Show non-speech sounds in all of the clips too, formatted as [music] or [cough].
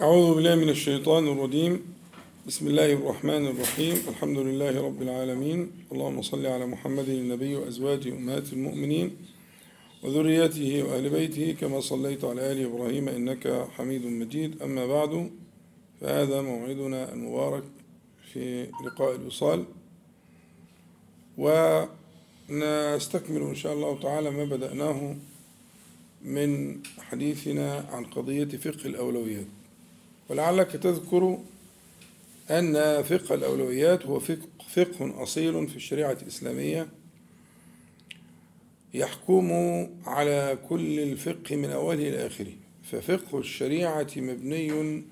أعوذ بالله من الشيطان الرجيم. بسم الله الرحمن الرحيم. الحمد لله رب العالمين. اللهم صل على محمد النبي وأزواجه أمهات المؤمنين وذريته وأهل بيته كما صليت على آل إبراهيم إنك حميد مجيد. أما بعد فهذا موعدنا المبارك في لقاء الوصال. ونستكمل إن شاء الله تعالى ما بدأناه من حديثنا عن قضية فقه الأولويات. ولعلك تذكر أن فقه الأولويات هو فقه, فقه أصيل في الشريعة الإسلامية يحكم على كل الفقه من أوله إلى آخره. ففقه الشريعة مبني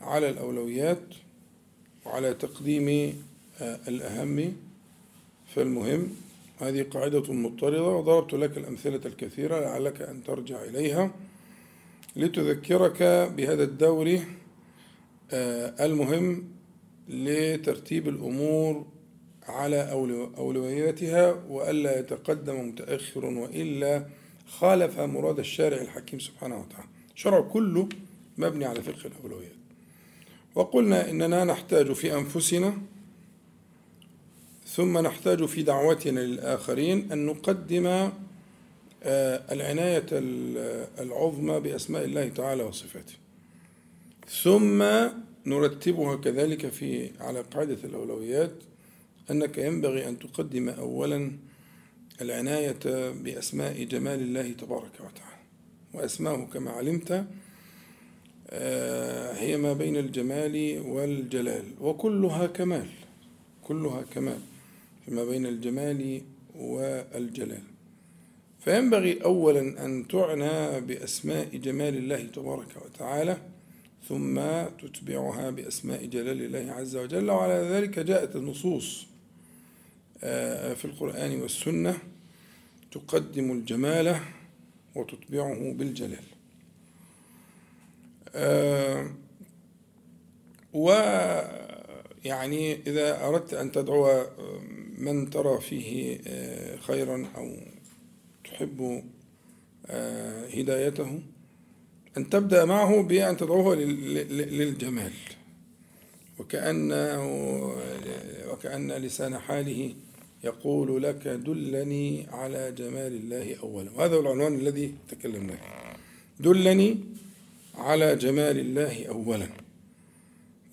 على الأولويات وعلى تقديم الأهم. فالمهم هذه قاعدة مضطردة وضربت لك الأمثلة الكثيرة لعلك أن ترجع إليها لتذكرك بهذا الدور المهم لترتيب الأمور على أولوياتها وألا يتقدم متأخر وإلا خالف مراد الشارع الحكيم سبحانه وتعالى. شرع كله مبني على فقه الأولويات. وقلنا إننا نحتاج في أنفسنا ثم نحتاج في دعوتنا للآخرين أن نقدم العناية العظمى بأسماء الله تعالى وصفاته. ثم نرتبها كذلك في على قاعدة الأولويات أنك ينبغي أن تقدم أولا العناية بأسماء جمال الله تبارك وتعالى. وأسماءه كما علمت هي ما بين الجمال والجلال وكلها كمال كلها كمال فيما بين الجمال والجلال. فينبغي أولا أن تعنى بأسماء جمال الله تبارك وتعالى ثم تتبعها بأسماء جلال الله عز وجل. وعلى ذلك جاءت النصوص في القرآن والسنة تقدم الجمال وتتبعه بالجلال. ويعني إذا أردت أن تدعو من ترى فيه خيرا أو تحب هدايته أن تبدأ معه بأن تدعوه للجمال. وكأن وكأن لسان حاله يقول لك دلني على جمال الله أولا. وهذا هو العنوان الذي تكلمنا دلني على جمال الله أولا.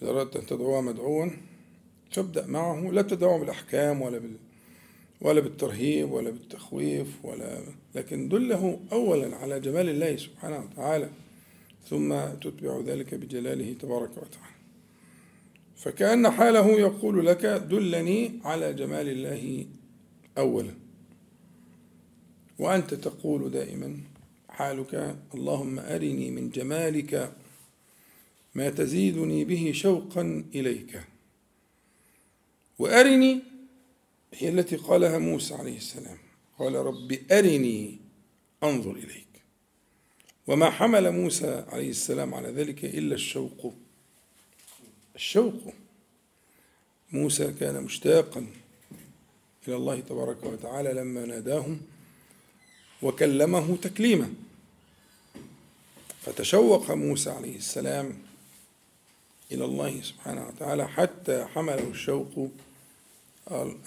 إذا أردت أن تدعوه مدعوا فابدأ معه. لا تدعوه بالأحكام ولا بال ولا بالترهيب ولا بالتخويف ولا لكن دله أولا على جمال الله سبحانه وتعالى. ثم تتبع ذلك بجلاله تبارك وتعالى. فكأن حاله يقول لك دلني على جمال الله أولا. وأنت تقول دائما حالك اللهم أرني من جمالك ما تزيدني به شوقا إليك. وأرني هي التي قالها موسى عليه السلام. قال رب أرني أنظر إليك. وما حمل موسى عليه السلام على ذلك إلا الشوق. الشوق. موسى كان مشتاقا إلى الله تبارك وتعالى لما ناداه وكلمه تكليما. فتشوق موسى عليه السلام إلى الله سبحانه وتعالى حتى حمله الشوق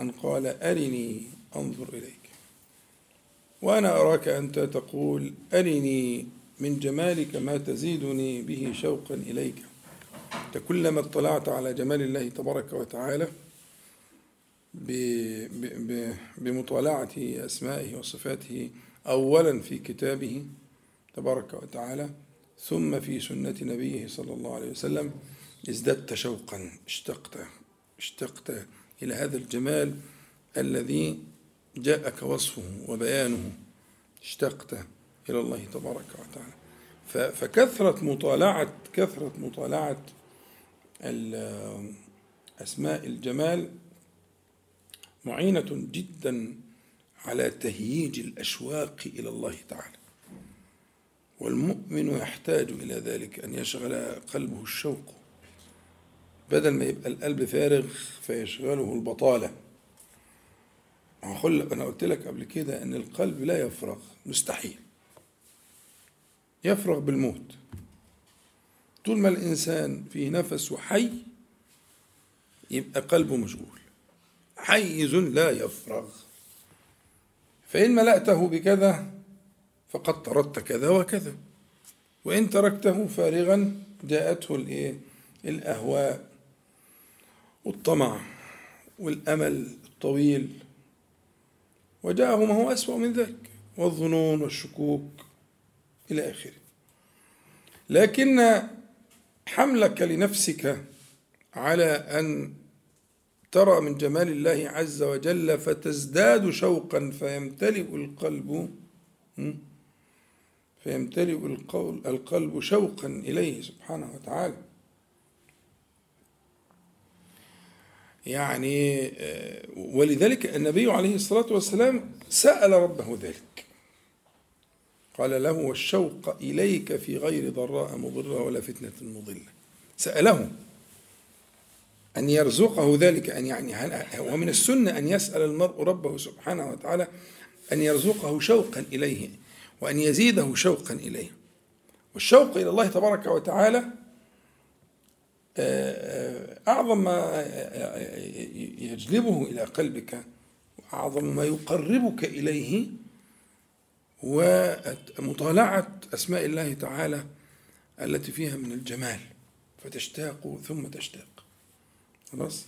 أن قال أرني أنظر إليك. وأنا أراك أنت تقول أرني من جمالك ما تزيدني به شوقا إليك. كلما اطلعت على جمال الله تبارك وتعالى بمطالعة أسمائه وصفاته أولا في كتابه تبارك وتعالى ثم في سنة نبيه صلى الله عليه وسلم ازددت شوقا اشتقت اشتقت إلى هذا الجمال الذي جاءك وصفه وبيانه. اشتقت. إلى الله تبارك وتعالى. فكثرة مطالعة كثرة مطالعة أسماء الجمال معينة جدا على تهييج الأشواق إلى الله تعالى. والمؤمن يحتاج إلى ذلك أن يشغل قلبه الشوق. بدل ما يبقى القلب فارغ فيشغله البطالة. أنا قلت لك قبل كده أن القلب لا يفرغ مستحيل. يفرغ بالموت. طول ما الإنسان في نفسه حي يبقى قلبه مشغول. حيز لا يفرغ. فإن ملأته بكذا فقد طردت كذا وكذا. وإن تركته فارغا جاءته الإيه؟ الأهواء والطمع والأمل الطويل. وجاءه ما هو أسوأ من ذلك والظنون والشكوك. إلى آخره. لكن حملك لنفسك على أن ترى من جمال الله عز وجل فتزداد شوقا فيمتلئ القلب فيمتلئ القلب شوقا إليه سبحانه وتعالى. يعني آه، ولذلك النبي عليه الصلاة والسلام سأل ربه ذلك. قال له والشوق إليك في غير ضراء مضرة ولا فتنة مضلة. سأله أن يرزقه ذلك أن يعني ومن السنة أن يسأل المرء ربه سبحانه وتعالى أن يرزقه شوقا إليه وأن يزيده شوقا إليه. والشوق إلى الله تبارك وتعالى أعظم ما يجلبه إلى قلبك وأعظم ما يقربك إليه ومطالعة أسماء الله تعالى التي فيها من الجمال فتشتاق ثم تشتاق. خلاص؟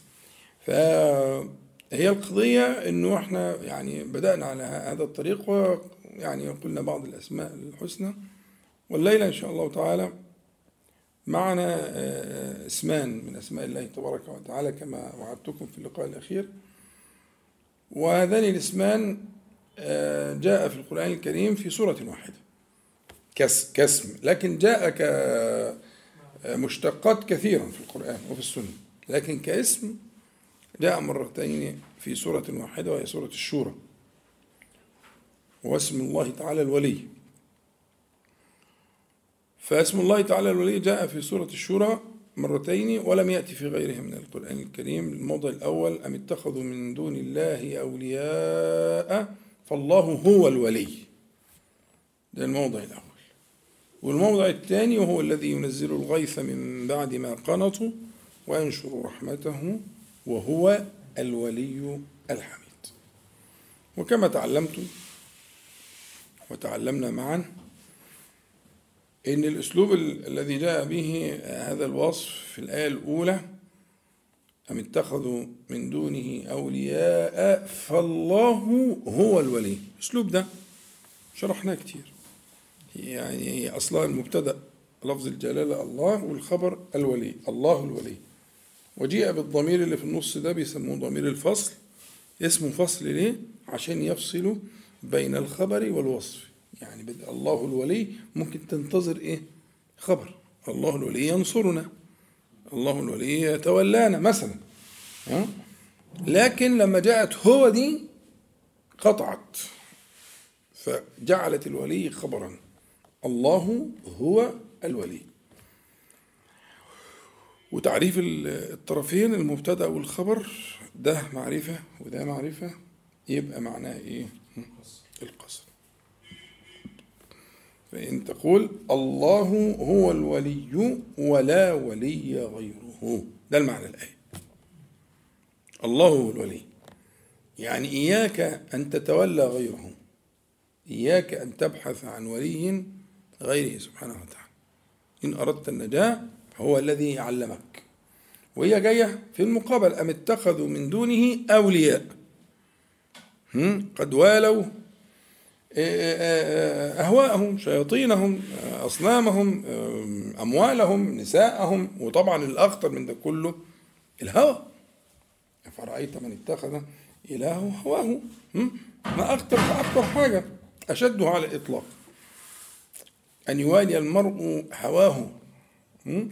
فهي القضية إنه إحنا يعني بدأنا على هذا الطريق ويعني قلنا بعض الأسماء الحسنى. والليلة إن شاء الله تعالى معنا آه، اسمان من أسماء الله تبارك وتعالى كما وعدتكم في اللقاء الأخير. وهذان الاسمان جاء في القرآن الكريم في سورة واحدة. كاسم. لكن جاء كمشتقات كثيرا في القرآن وفي السنة. لكن كاسم جاء مرتين في سورة واحدة وهي سورة الشورى. واسم الله تعالى الولي. فاسم الله تعالى الولي جاء في سورة الشورى مرتين ولم يأتي في غيرها من القرآن الكريم. الموضع الأول أم اتخذوا من دون الله أولياء؟ فالله هو الولي. ده الموضع الأول. والموضع الثاني وهو الذي ينزل الغيث من بعد ما قنطوا وينشر رحمته وهو الولي الحميد. وكما تعلمتم وتعلمنا معا إن الأسلوب الذي جاء به هذا الوصف في الآية الأولى أم اتخذوا من دونه أولياء فالله هو الولي. الاسلوب ده شرحناه كتير. يعني أصلا المبتدأ لفظ الجلالة الله والخبر الولي الله الولي. وجيء بالضمير اللي في النص ده بيسموه ضمير الفصل. اسمه فصل ليه؟ عشان يفصلوا بين الخبر والوصف. يعني الله الولي ممكن تنتظر إيه؟ خبر. الله الولي ينصرنا. الله الولي يتولانا مثلا؟ لكن لما جاءت هو دي قطعت فجعلت الولي خبرا. الله هو الولي. وتعريف الطرفين المبتدأ والخبر ده معرفة وده معرفة يبقى معناه إيه؟ القصر. فإن تقول الله هو الولي ولا ولي غيره. ده المعنى الآية. الله هو الولي. يعني إياك أن تتولى غيره. إياك أن تبحث عن ولي غيره سبحانه وتعالى. إن أردت النجاة هو الذي علمك. وهي جاية في المقابل. أم اتخذوا من دونه أولياء؟ قد والوا أهواءهم شياطينهم أصنامهم أموالهم نساءهم وطبعا الأخطر من ده كله الهوى. فرأيت من اتخذ إلهه هواه؟ ما أخطر أخطر حاجة. أشده على الإطلاق. أن يوالي المرء هواه. أم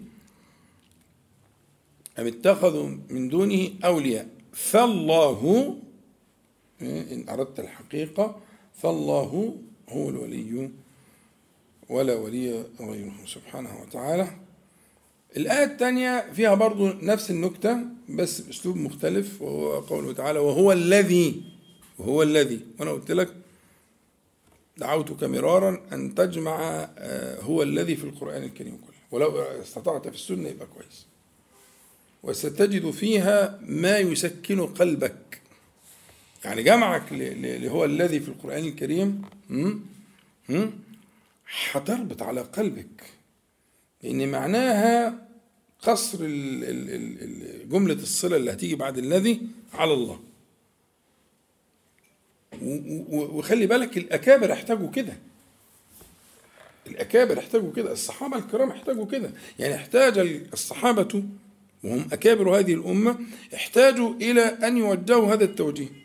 اتخذوا من دونه أولياء. فالله إن أردت الحقيقة فالله هو الولي ولا ولي غيره سبحانه وتعالى. الآية الثانية فيها برضو نفس النكتة بس بأسلوب مختلف وهو قوله تعالى وهو الذي وهو الذي. وأنا قلت لك دعوتك مرارا أن تجمع آه، هو الذي في القرآن الكريم كله. ولو استطعت في السنة يبقى كويس. وستجد فيها ما يسكن قلبك. يعني جمعك اللي هو الذي في القرآن الكريم هتربط على قلبك. لأن معناها قصر جملة الصلة اللي هتيجي بعد الذي على الله. وخلي بالك الأكابر احتاجوا كده. الأكابر احتاجوا كده الصحابة الكرام احتاجوا كده. يعني احتاج الصحابة وهم أكابر هذه الأمة احتاجوا إلى أن يوجهوا هذا التوجيه.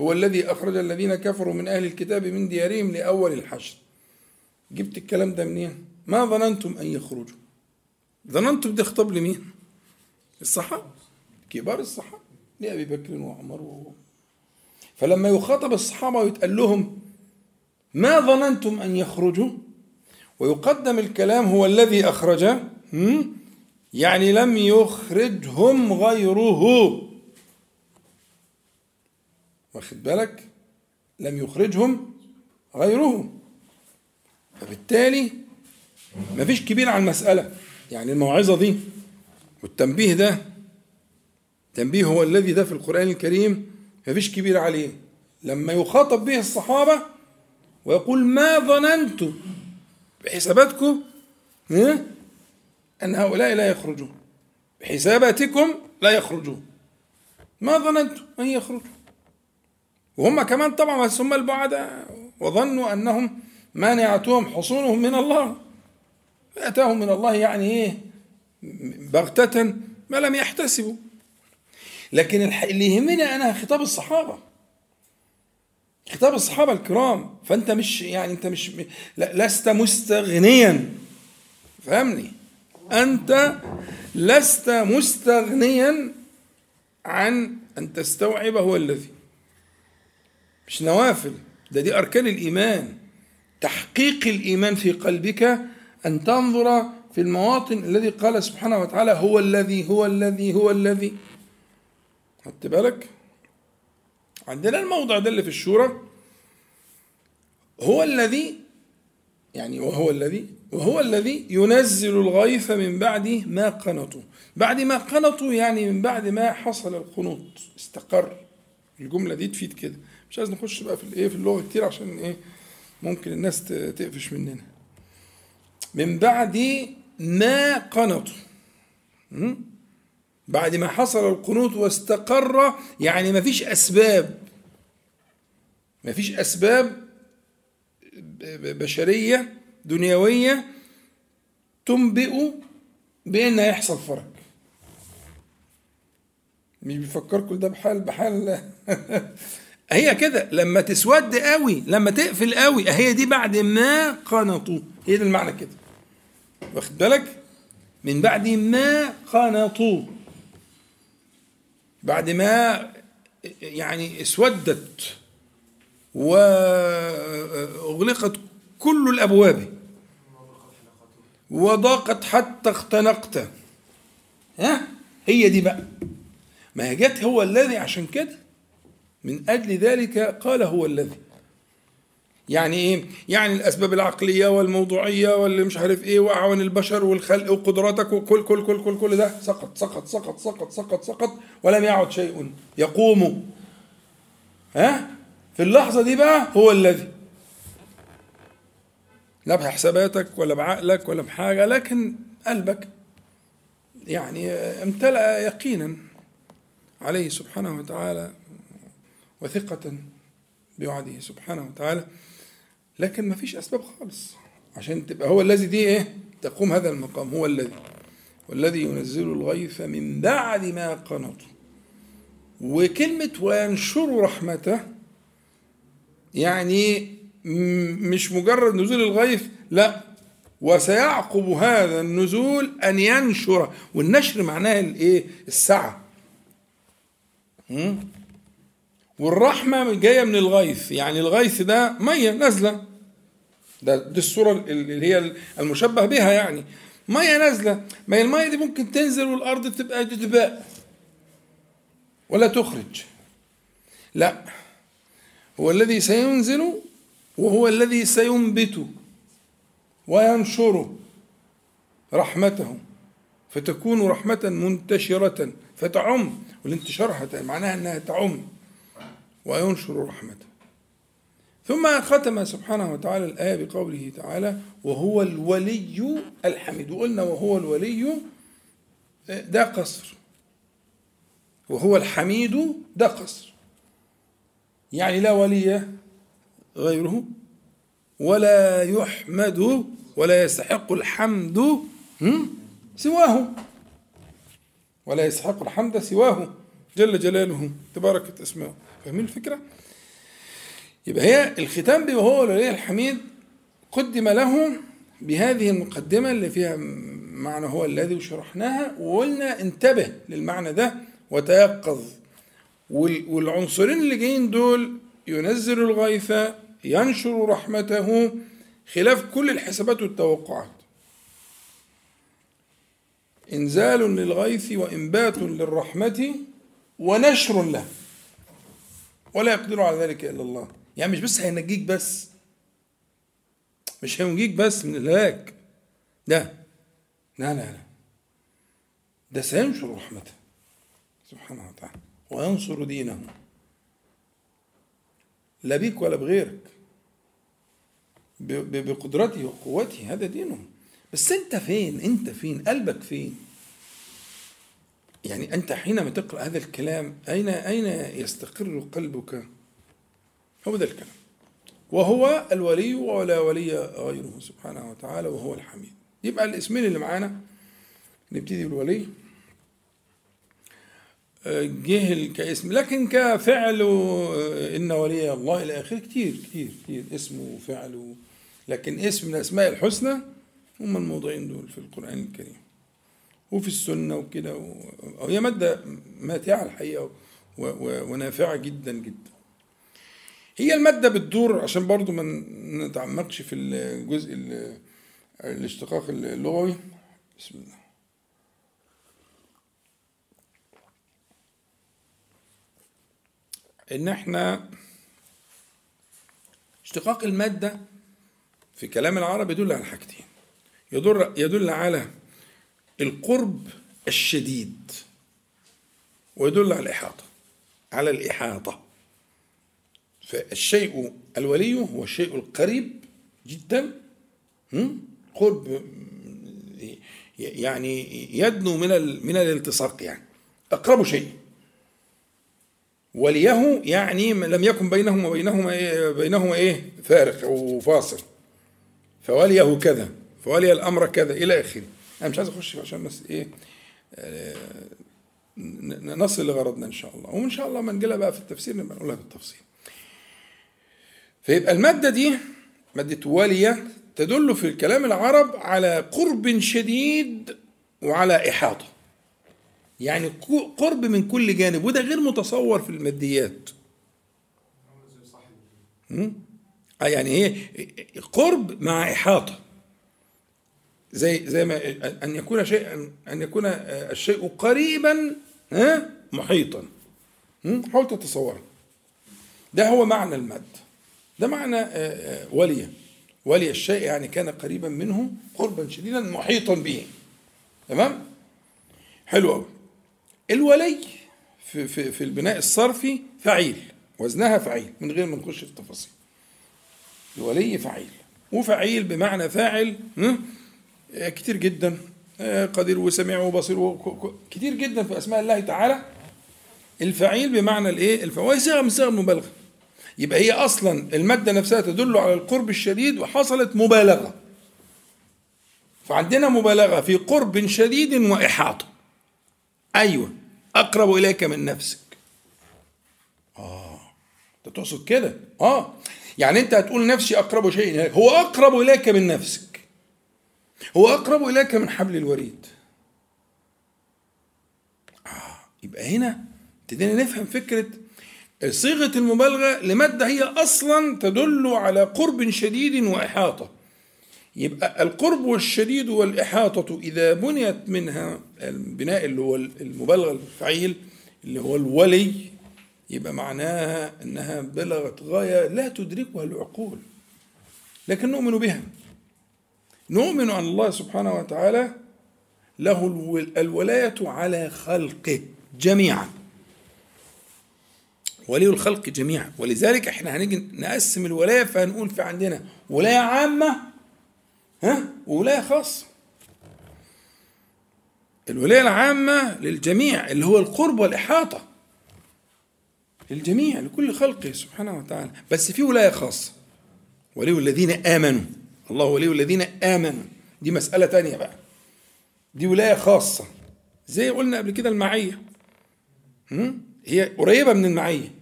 هو الذي أخرج الذين كفروا من أهل الكتاب من ديارهم لأول الحشر. جبت الكلام ده منين؟ ما ظننتم أن يخرجوا. ظننتم ده خطاب لمين؟ الصحابة كبار الصحابة. لأبي بكر وعمر و... فلما يخاطب الصحابة ويتقال لهم ما ظننتم أن يخرجوا ويقدم الكلام هو الذي أخرج يعني لم يخرجهم غيره. واخد بالك؟ لم يخرجهم غيره فبالتالي مفيش كبير على المسألة. يعني الموعظة دي والتنبيه ده تنبيه هو الذي ده في القرآن الكريم مفيش كبير عليه. لما يخاطب به الصحابة ويقول ما ظننتم بحساباتكم أن هؤلاء لا يخرجون بحساباتكم لا يخرجون. ما ظننتم أن يخرجوا. وهم كمان طبعا هم البعداء وظنوا أنهم مانعتهم حصونهم من الله. فأتاهم من الله يعني إيه؟ بغتة ما لم يحتسبوا. لكن اللي يهمنا أنا خطاب الصحابة. خطاب الصحابة الكرام. فأنت مش يعني أنت مش لست مستغنيا. فهمني؟ أنت لست مستغنيا عن أن تستوعب هو الذي. مش نوافل. ده دي أركان الإيمان. تحقيق الإيمان في قلبك أن تنظر في المواطن الذي قال سبحانه وتعالى هو الذي هو الذي هو الذي. خدت بالك؟ عندنا الموضع ده اللي في الشورى. هو الذي يعني وهو الذي وهو الذي ينزل الغيث من بعد ما قنطوا. بعد ما قنطوا يعني من بعد ما حصل القنوط. استقر. الجملة دي تفيد كده. مش عايز نخش بقى في الايه في اللغة كتير عشان إيه ممكن الناس تقفش مننا. من بعد ما قنطوا. بعد ما حصل القنوط واستقر يعني ما فيش أسباب. ما فيش أسباب بشرية دنيوية تنبئ بأن هيحصل فرج مش بيفكركم ده بحال بحال [laughs] هي كده لما تسود قوي لما تقفل قوي هي دي بعد ما قنطوا. هي ده المعنى كده. واخد بالك؟ من بعد ما قنطوا. بعد ما يعني اسودت وأغلقت كل الأبواب. وضاقت حتى اختنقت. ها؟ هي دي بقى. ما هي جت هو الذي عشان كده من أجل ذلك قال هو الذي. يعني إيه؟ يعني الأسباب العقلية والموضوعية واللي مش عارف إيه وأعوان البشر والخلق وقدراتك وكل كل كل كل كل ده سقط سقط سقط سقط سقط سقط ولم يعد شيء يقوم. ها؟ في اللحظة دي بقى هو الذي. لا بحساباتك ولا بعقلك ولا بحاجة لكن قلبك. يعني امتلأ يقينا عليه سبحانه وتعالى. وثقة بوعده سبحانه وتعالى. لكن ما فيش أسباب خالص عشان تبقى هو الذي دي إيه؟ تقوم هذا المقام هو الذي. والذي ينزل الغيث من بعد ما قنطوا وكلمة وينشر رحمته يعني مش مجرد نزول الغيث لا. وسيعقب هذا النزول أن ينشر. والنشر معناه الإيه؟ السعة. والرحمة جاية من الغيث. يعني الغيث ده مية نازلة. ده دي الصورة اللي هي المشبه بها يعني. مية نازلة. ما هي المية دي ممكن تنزل والأرض تبقى جدباء ولا تخرج. لا. هو الذي سينزل وهو الذي سينبت وينشر رحمته. فتكون رحمة منتشرة. فتعم. والانتشار معناها أنها تعم. وينشر رحمته. ثم ختم سبحانه وتعالى الآية بقوله تعالى وهو الولي الحميد. وقلنا وهو الولي ده قصر. وهو الحميد ده قصر. يعني لا ولي غيره ولا يحمد ولا يستحق الحمد سواه. ولا يستحق الحمد سواه. جل جلاله تباركت اسمه. فاهمين الفكرة؟ يبقى هي الختام به هو الولي الحميد قدم له بهذه المقدمة اللي فيها معنى هو الذي وشرحناها وقلنا انتبه للمعنى ده وتيقظ. والعنصرين اللي جايين دول ينزل الغيث ينشر رحمته خلاف كل الحسابات والتوقعات. إنزال للغيث وإنبات للرحمة ونشر له. ولا يقدر على ذلك إلا الله. يعني مش بس هينجيك بس. مش هينجيك بس من الهلاك. لا لا لا لا. ده سينشر رحمته. سبحانه وتعالى. وينصر دينه. لا بيك ولا بغيرك. بقدرته وقوته. هذا دينه بس أنت فين؟ أنت فين؟ قلبك فين؟ يعني أنت حينما تقرأ هذا الكلام اين أين يستقر قلبك؟ هو ده الكلام. وهو الولي ولا ولي غيره سبحانه وتعالى وهو الحميد. يبقى الاسمين اللي معانا نبتدي بالولي. جه كاسم لكن كفعل إن ولي الله إلى آخره. كتير كتير كتير اسمه وفعل لكن اسم من الأسماء الحسنى هم الموضوعين دول في القرآن الكريم. وفي السنة وكده وهي مادة ماتعة الحقيقة ونافعة جدا جدا. هي المادة بتدور عشان برضو ما نتعمقش في الجزء الاشتقاق اللغوي. بسم الله. إن إحنا اشتقاق المادة في كلام العرب يدل على حاجتين. يدل يدل على القرب الشديد. ويدل على الإحاطة على الإحاطة. فالشيء الولي هو الشيء القريب جدا قرب يعني يدنو من من الالتصاق يعني. أقرب شيء. وليه يعني لم يكن بينهما وبينهما إيه بينهما إيه؟ فارق أو فاصل فوليه كذا فولي الأمر كذا إلى آخره. أنا مش عايز أخش عشان بس إيه آه نصل لغرضنا إن شاء الله. وإن شاء الله ما نجيلها بقى في التفسير نبقى نقولها بالتفصيل فيبقى المادة دي مادة والية تدل في الكلام العرب على قرب شديد وعلى إحاطة. يعني قرب من كل جانب وده غير متصور في الماديات. آه يعني هي قرب مع إحاطة. زي زي ما أن يكون شيئا أن يكون الشيء قريبا ها محيطا. حاول تتصور. ده هو معنى المادة ده معنى ولي. ولي الشيء يعني كان قريبا منه قربا شديدا محيطا به. تمام؟ حلو قوي الولي في, في, في البناء الصرفي فعيل. وزنها فعيل من غير ما نخش في التفاصيل. الولي فعيل. وفعيل بمعنى فاعل كتير جدا. قدير وسميع وبصير كتير جدا في أسماء الله تعالى. الفعيل بمعنى الإيه؟ الفوائد صيغة من صيغ المبالغة. يبقى هي أصلا المادة نفسها تدل على القرب الشديد وحصلت مبالغة. فعندنا مبالغة في قرب شديد وإحاطة. أيوه أقرب إليك من نفسك. آه أنت تقصد كده؟ آه يعني أنت هتقول نفسي أقرب شيء هو أقرب إليك من نفسك. هو أقرب إليك من حبل الوريد. آه يبقى هنا ابتدينا نفهم فكرة صيغة المبالغة لماده هي أصلا تدل على قرب شديد وإحاطة. يبقى القرب والشديد والإحاطة إذا بنيت منها البناء اللي هو المبالغة الفعيل اللي هو الولي يبقى معناها أنها بلغت غاية لا تدركها العقول. لكن نؤمن بها. نؤمن أن الله سبحانه وتعالى له الولاية على خلقه جميعا. ولي الخلق جميعا. ولذلك إحنا هنيجي نقسم الولاية فهنقول في عندنا ولاية عامة ها؟ وولاية خاصة. الولاية العامة للجميع اللي هو القرب والإحاطة. للجميع لكل خلقه سبحانه وتعالى. بس في ولاية خاصة. ولي الذين آمنوا. الله ولي الذين آمنوا. دي مسألة تانية بقى. دي ولاية خاصة. زي قلنا قبل كده المعية. هي قريبة من المعية.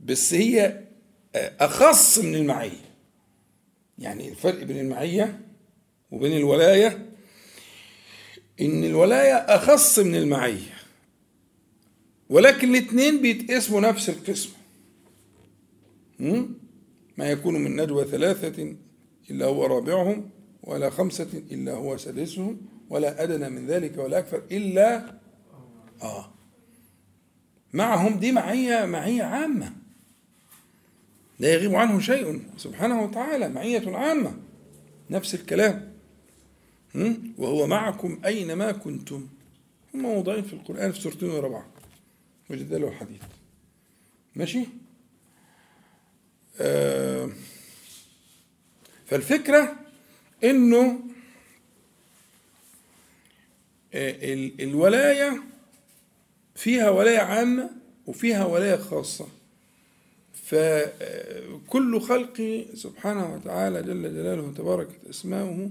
بس هي أخص من المعية. يعني الفرق بين المعية وبين الولاية إن الولاية أخص من المعية. ولكن الاثنين بيتقسموا نفس القسم. ما يكون من نجوى ثلاثة إلا هو رابعهم ولا خمسة إلا هو سادسهم ولا أدنى من ذلك ولا أكثر إلا آه. معهم دي معية معية عامة. لا يغيب عنه شيء سبحانه وتعالى معية عامة. نفس الكلام. وهو معكم أينما كنتم. هم موضعين في القرآن في سورتين وربعة وجدال حديث. ماشي؟ آه. فالفكرة إنه الولاية فيها ولاية عامة وفيها ولاية خاصة. فكل خلق سبحانه وتعالى جل جلاله تباركت أسماؤه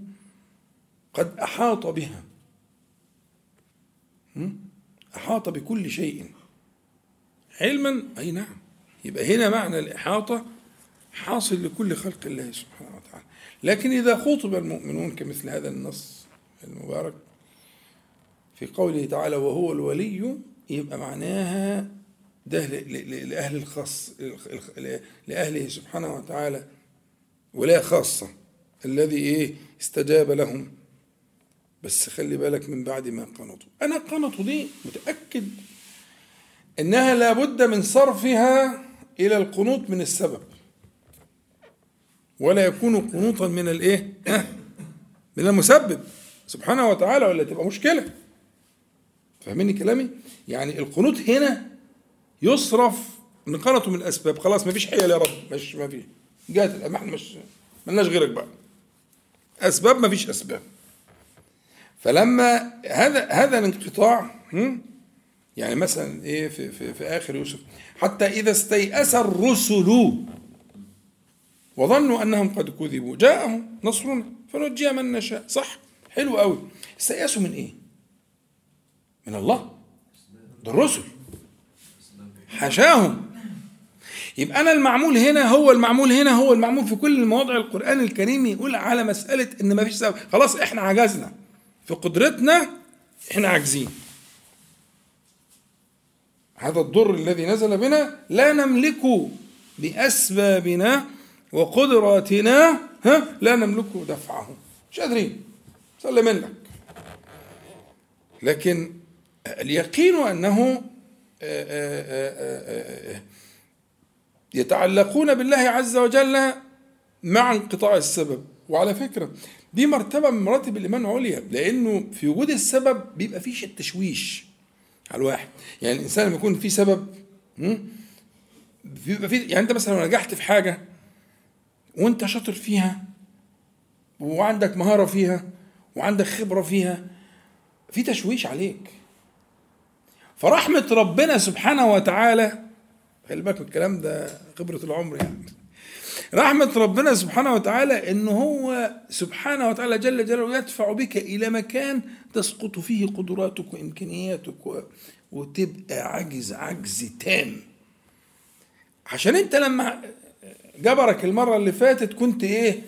قد أحاط بها. أحاط بكل شيء. علما؟ أي نعم. يبقى هنا معنى الإحاطة حاصل لكل خلق الله سبحانه لكن إذا خطب المؤمنون كمثل هذا النص المبارك في قوله تعالى وهو الولي يبقى معناها ده لأهل الخاص لأهله سبحانه وتعالى ولاية خاصة الذي إيه استجاب لهم. بس خلي بالك من بعد ما قنطوا. أنا قنطوا دي متأكد إنها لابد من صرفها إلى القنوط من السبب. ولا يكون قنوطا من الإيه؟ من المسبب. سبحانه وتعالى ولا تبقى مشكلة. فاهميني كلامي؟ يعني القنوط هنا يصرف من قنطه من الأسباب. خلاص ما فيش حيل يا رب. مش ما في جات إحنا مش ملناش غيرك بقى. أسباب ما فيش أسباب. فلما هذا هذا الانقطاع يعني مثلا إيه في, في, في آخر يوسف. حتى إذا استيأس الرسل وظنوا أنهم قد كذبوا. جاءهم نصرنا فنجي من نشاء. صح؟ حلو قوي استيأسوا من إيه؟ من الله. ده الرسل. حاشاهم. يبقى أنا المعمول هنا هو المعمول هنا هو المعمول في كل مواضع القرآن الكريم يقول على مسألة إن ما فيش سبب. خلاص إحنا عجزنا. في قدرتنا إحنا عاجزين. هذا الضر الذي نزل بنا لا نملك بأسبابنا وقدراتنا ها لا نملك دفعه. مش قادرين. سلم منك لكن اليقين أنه آه، آه، آه، يتعلقون بالله عز وجل مع انقطاع السبب. وعلى فكرة دي مرتبة من مراتب الإيمان عليا لأنه في وجود السبب بيبقى فيه التشويش على الواحد. يعني الإنسان لما يكون في سبب بيبقى في يعني أنت مثلا لو نجحت في حاجة وانت شاطر فيها وعندك مهارة فيها وعندك خبرة فيها في تشويش عليك. فرحمة ربنا سبحانه وتعالى خلي بالك الكلام ده خبرة العمر يعني. رحمة ربنا سبحانه وتعالى إن هو سبحانه وتعالى جل جلاله يدفع بك إلى مكان تسقط فيه قدراتك وإمكانياتك وتبقى عجز عجز تام عشان أنت لما جبرك المرة اللي فاتت كنت إيه؟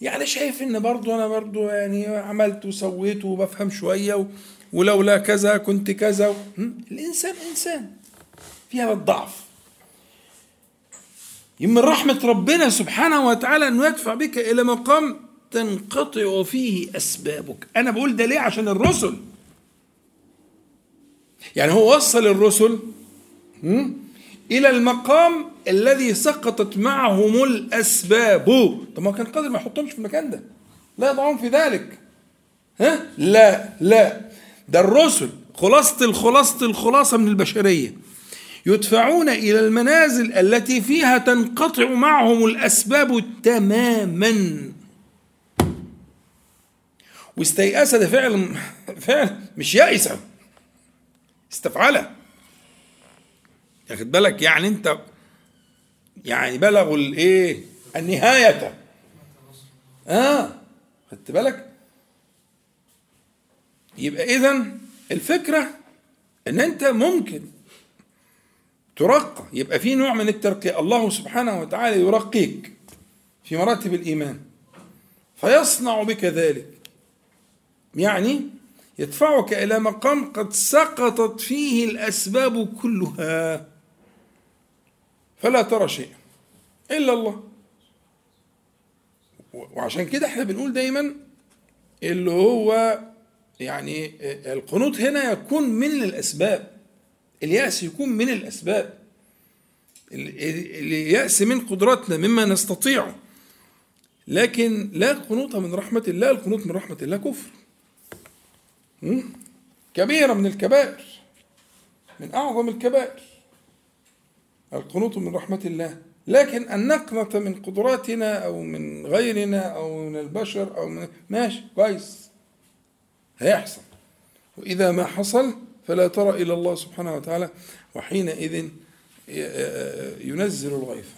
يعني شايف إن برضو أنا برضو يعني عملت وسويت وبفهم شوية ولولا كذا كنت كذا الإنسان إنسان. فيها الضعف. من رحمة ربنا سبحانه وتعالى أنه يدفع بك إلى مقام تنقطع فيه أسبابك. أنا بقول ده ليه؟ عشان الرسل. يعني هو وصل الرسل إلى المقام الذي سقطت معهم الأسباب. طب ما كان قادر ما يحطهمش في المكان ده. لا يضعون في ذلك. ها؟ لا لا. ده الرسل خلاصة الخلاصة الخلاصة من البشرية يدفعون إلى المنازل التي فيها تنقطع معهم الأسباب تماما. واستيأس ده فعل فعل مش يائسة استفعلها ياخد بالك؟ يعني انت يعني بلغوا الايه؟ النهاية. آه خدت بالك؟ يبقى اذا الفكرة إن أنت ممكن ترقى. يبقى في نوع من الترقية الله سبحانه وتعالى يرقيك في مراتب الإيمان. فيصنع بك ذلك. يعني يدفعك إلى مقام قد سقطت فيه الأسباب كلها. فلا ترى شيئا إلا الله. وعشان كده إحنا بنقول دايما اللي هو يعني القنوط هنا يكون من الأسباب اليأس يكون من الأسباب. اليأس من قدراتنا مما نستطيعه لكن لا قنوط من رحمة الله القنوط من رحمة الله كفر. كبيرة من الكبائر من أعظم الكبائر. القنوط من رحمة الله. لكن أن نقنط من قدراتنا أو من غيرنا أو من البشر أو من ماشي كويس. هيحصل. وإذا ما حصل فلا ترى إلى الله سبحانه وتعالى. وحينئذ ينزل الغيث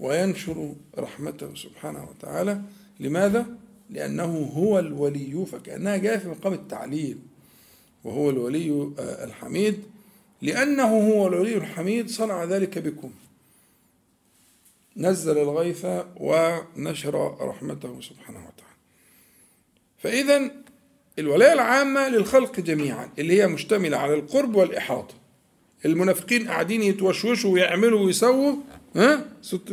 وينشر رحمته سبحانه وتعالى. لماذا؟ لأنه هو الولي فكأنها جاء في مقام التعليل. وهو الولي الحميد. لأنه هو الولي الحميد صنع ذلك بكم. نزل الغيث ونشر رحمته سبحانه وتعالى. فإذا الولاية العامة للخلق جميعا اللي هي مشتملة على القرب والإحاطة المنافقين قاعدين يتوشوشوا ويعملوا ويسووا ها؟ ست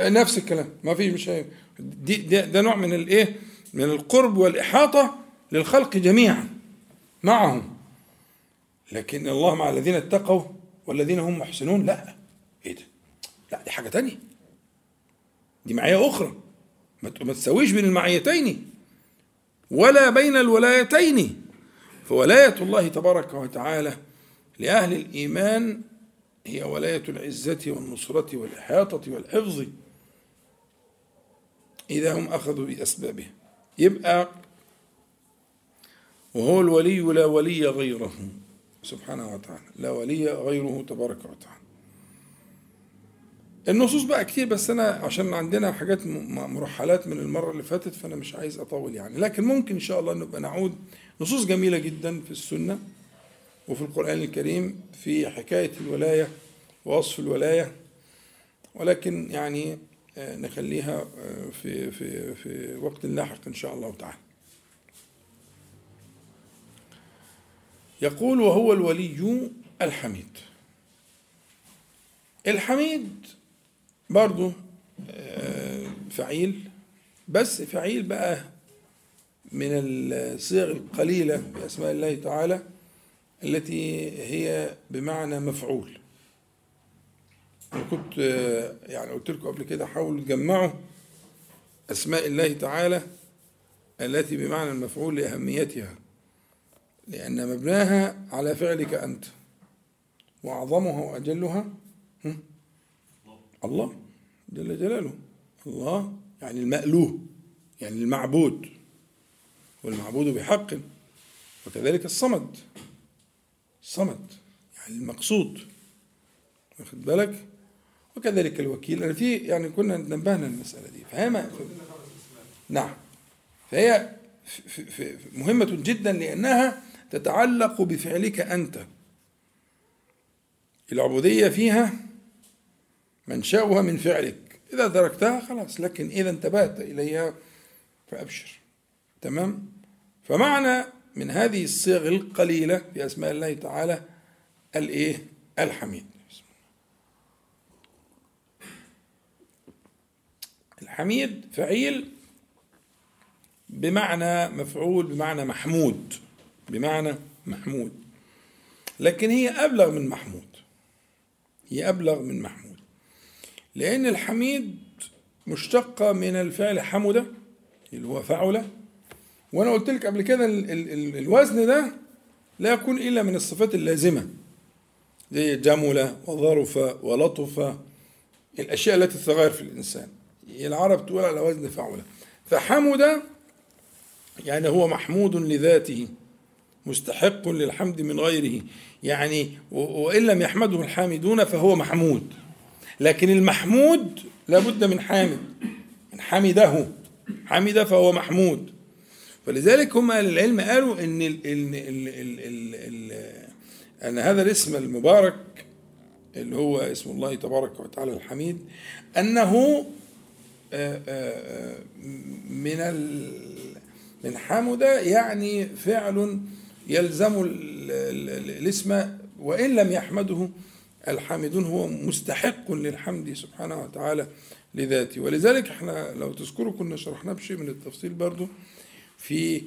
نفس الكلام. ما فيش مش دي ده, ده نوع من الايه من القرب والإحاطة للخلق جميعا معهم. لكن الله مع الذين اتقوا والذين هم محسنون لا. إيه ده؟ لا دي حاجة تانية. دي معية أخرى. ما تسويش بين المعيتين. ولا بين الولايتين. فولاية الله تبارك وتعالى لأهل الإيمان هي ولاية العزة والنصرة والإحاطة والحفظ. إذا هم أخذوا بأسبابه. يبقى وهو الولي لا ولي غيره. سبحانه وتعالى. لا ولي غيره تبارك وتعالى. النصوص بقى كتير بس أنا عشان عندنا حاجات مرحلات من المرة اللي فاتت فأنا مش عايز أطول يعني. لكن ممكن إن شاء الله نبقى نعود. نصوص جميلة جدا في السنة وفي القرآن الكريم في حكاية الولاية ووصف الولاية. ولكن يعني نخليها في في في وقت لاحق إن شاء الله تعالى. يقول وهو الولي الحميد. الحميد برضو فعيل بس فعيل بقى من الصيغ القليلة في أسماء الله تعالى التي هي بمعنى مفعول أنا كنت يعني قلت لكم قبل كده حاولوا تجمعوا أسماء الله تعالى التي بمعنى المفعول لأهميتها لأن مبناها على فعلك أنت. وأعظمها وأجلها الله. جل جلاله. الله يعني المألوه يعني المعبود. والمعبود بحق وكذلك الصمد. الصمد يعني المقصود. واخد بالك؟ وكذلك الوكيل. أنا في يعني كنا نبهنا المسألة دي. فهي ما نعم. فهي مهمة جدا لأنها تتعلق بفعلك أنت. العبودية فيها منشأها من فعلك. إذا تركتها خلاص لكن إذا انتبهت إليها فأبشر. تمام؟ فمعنى من هذه الصيغ القليلة في أسماء الله تعالى الإيه؟ الحميد. الحميد فعيل بمعنى مفعول بمعنى محمود. بمعنى محمود. لكن هي أبلغ من محمود. هي أبلغ من محمود. لأن الحميد مشتقة من الفعل حمد اللي هو فعل. وأنا قلت لك قبل كده ال ال ال الوزن ده لا يكون إلا من الصفات اللازمة. زي جمل وظرف ولطف الأشياء التي تتغير في الإنسان. العرب تقول على وزن فعل. فحمد يعني هو محمود لذاته. مستحق للحمد من غيره. يعني وإن لم يحمده الحامدون فهو محمود. لكن المحمود لابد من حامد من حمده. حمد فهو محمود. فلذلك هم العلم قالوا إن ال ال ال ال ال ال إن هذا الاسم المبارك اللي هو اسم الله تبارك وتعالى الحميد أنه آه، آه، من من حمد يعني فعل يلزم الاسم وإن لم يحمده الحامدون هو مستحق للحمد سبحانه وتعالى لذاته. ولذلك إحنا لو تذكروا كنا شرحنا بشيء من التفصيل برضو في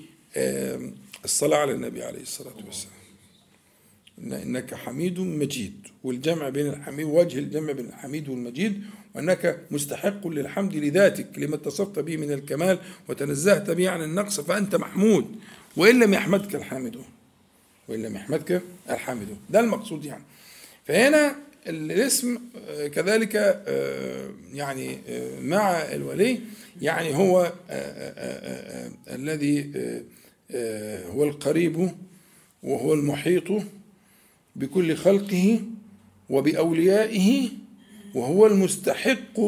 الصلاة على النبي عليه الصلاة والسلام. إنك حميد مجيد والجمع بين الحميد وجه الجمع بين الحميد والمجيد وأنك مستحق للحمد لذاتك لما اتصفت به من الكمال وتنزهت به عن النقص فأنت محمود. وإن لم يحمدك الحامدون وإن لم يحمدك الحامدون ده المقصود يعني. فهنا الاسم آه، كذلك آه، يعني آه، مع الولي يعني هو الذي هو القريب وهو المحيط بكل خلقه وبأوليائه وهو المستحق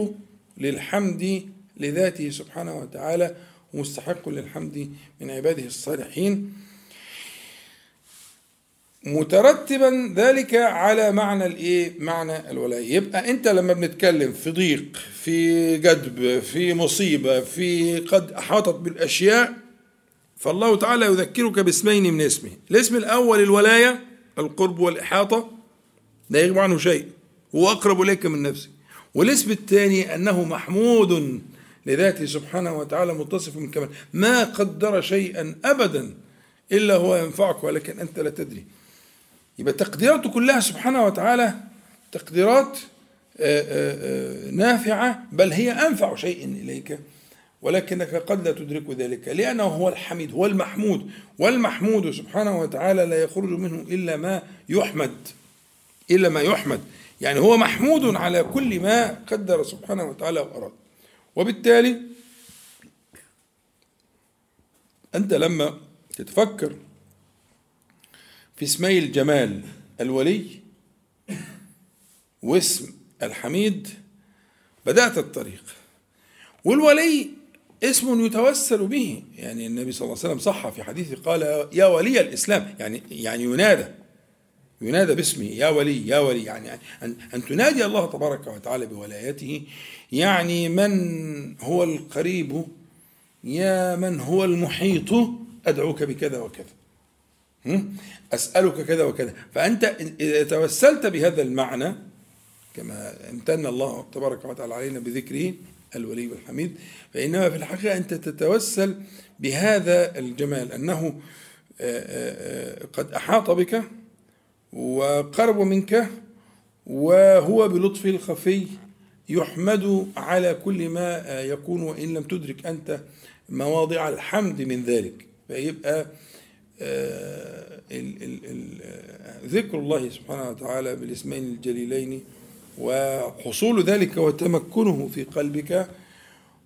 للحمد لذاته سبحانه وتعالى ومستحق للحمد من عباده الصالحين. مترتبا ذلك على معنى الإيه؟ معنى الولاية. يبقى أنت لما بنتكلم في ضيق في جدب في مصيبة في قد أحاطت بالأشياء فالله تعالى يذكرك باسمين من اسمه. الاسم الأول الولاية القرب والإحاطة. لا يغيب عنه شيء. هو أقرب إليك من نفسك. والاسم الثاني أنه محمود لذاته سبحانه وتعالى متصف من كمال. ما قدر شيئا ابدا إلا هو ينفعك ولكن أنت لا تدري. يبقى تقديراته كلها سبحانه وتعالى تقديرات آه، آه، آه، نافعة بل هي أنفع شيء إليك ولكنك قد لا تدرك ذلك لأنه هو الحميد هو المحمود والمحمود سبحانه وتعالى لا يخرج منه إلا ما يحمد إلا ما يحمد. يعني هو محمود على كل ما قدر سبحانه وتعالى وأراد. وبالتالي أنت لما تتفكر في اسمي الجمال الولي واسم الحميد بدأت الطريق. والولي اسم يتوسل به. يعني النبي صلى الله عليه وسلم صح في حديثه قال يا ولي الإسلام يعني يعني ينادى. ينادى باسمه يا ولي يا ولي يعني أن, أن تنادي الله تبارك وتعالى بولايته يعني من هو القريب يا من هو المحيط أدعوك بكذا وكذا. أسألك كذا وكذا. فأنت إذا توسلت بهذا المعنى كما امتن الله تبارك وتعالى علينا بذكره الولي والحميد فإنما في الحقيقة أنت تتوسل بهذا الجمال أنه قد أحاط بك وقرب منك وهو بلطفه الخفي يحمد على كل ما يكون وإن لم تدرك أنت مواضع الحمد من ذلك. فيبقى آه، ذكر الله سبحانه وتعالى بالاسمين الجليلين وحصول ذلك وتمكنه في قلبك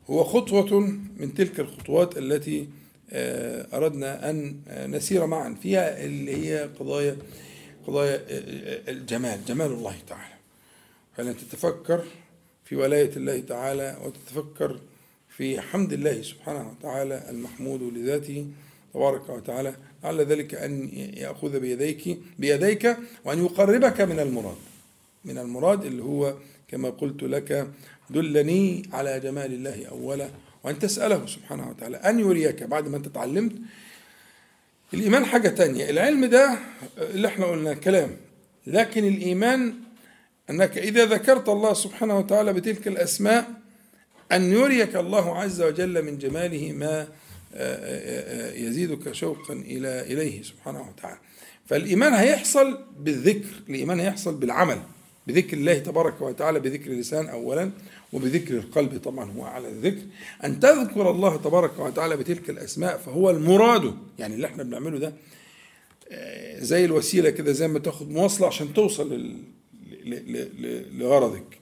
هو خطوة من تلك الخطوات التي آه، أردنا أن نسير معا. فيها اللي هي قضايا قضايا الجمال جمال الله تعالى. فأن تتفكر في ولاية الله تعالى وتتفكر في حمد الله سبحانه وتعالى المحمود لذاته تبارك وتعالى. لعل ذلك أن يأخذ بيديك بيديك وأن يقربك من المراد. من المراد اللي هو كما قلت لك دلني على جمال الله أولا وأن تسأله سبحانه وتعالى أن يريك. بعد ما أنت تعلمت الإيمان حاجة تانية. العلم ده اللي إحنا قلنا كلام. لكن الإيمان أنك إذا ذكرت الله سبحانه وتعالى بتلك الأسماء أن يريك الله عز وجل من جماله ما يزيدك شوقا إلى إليه سبحانه وتعالى. فالإيمان هيحصل بالذكر الإيمان هيحصل بالعمل. بذكر الله تبارك وتعالى بذكر اللسان أولا وبذكر القلب طبعا هو على الذكر أن تذكر الله تبارك وتعالى بتلك الأسماء فهو المراد يعني اللي إحنا بنعمله ده آه، زي الوسيلة كده زي ما تاخد مواصلة عشان توصل لغرضك.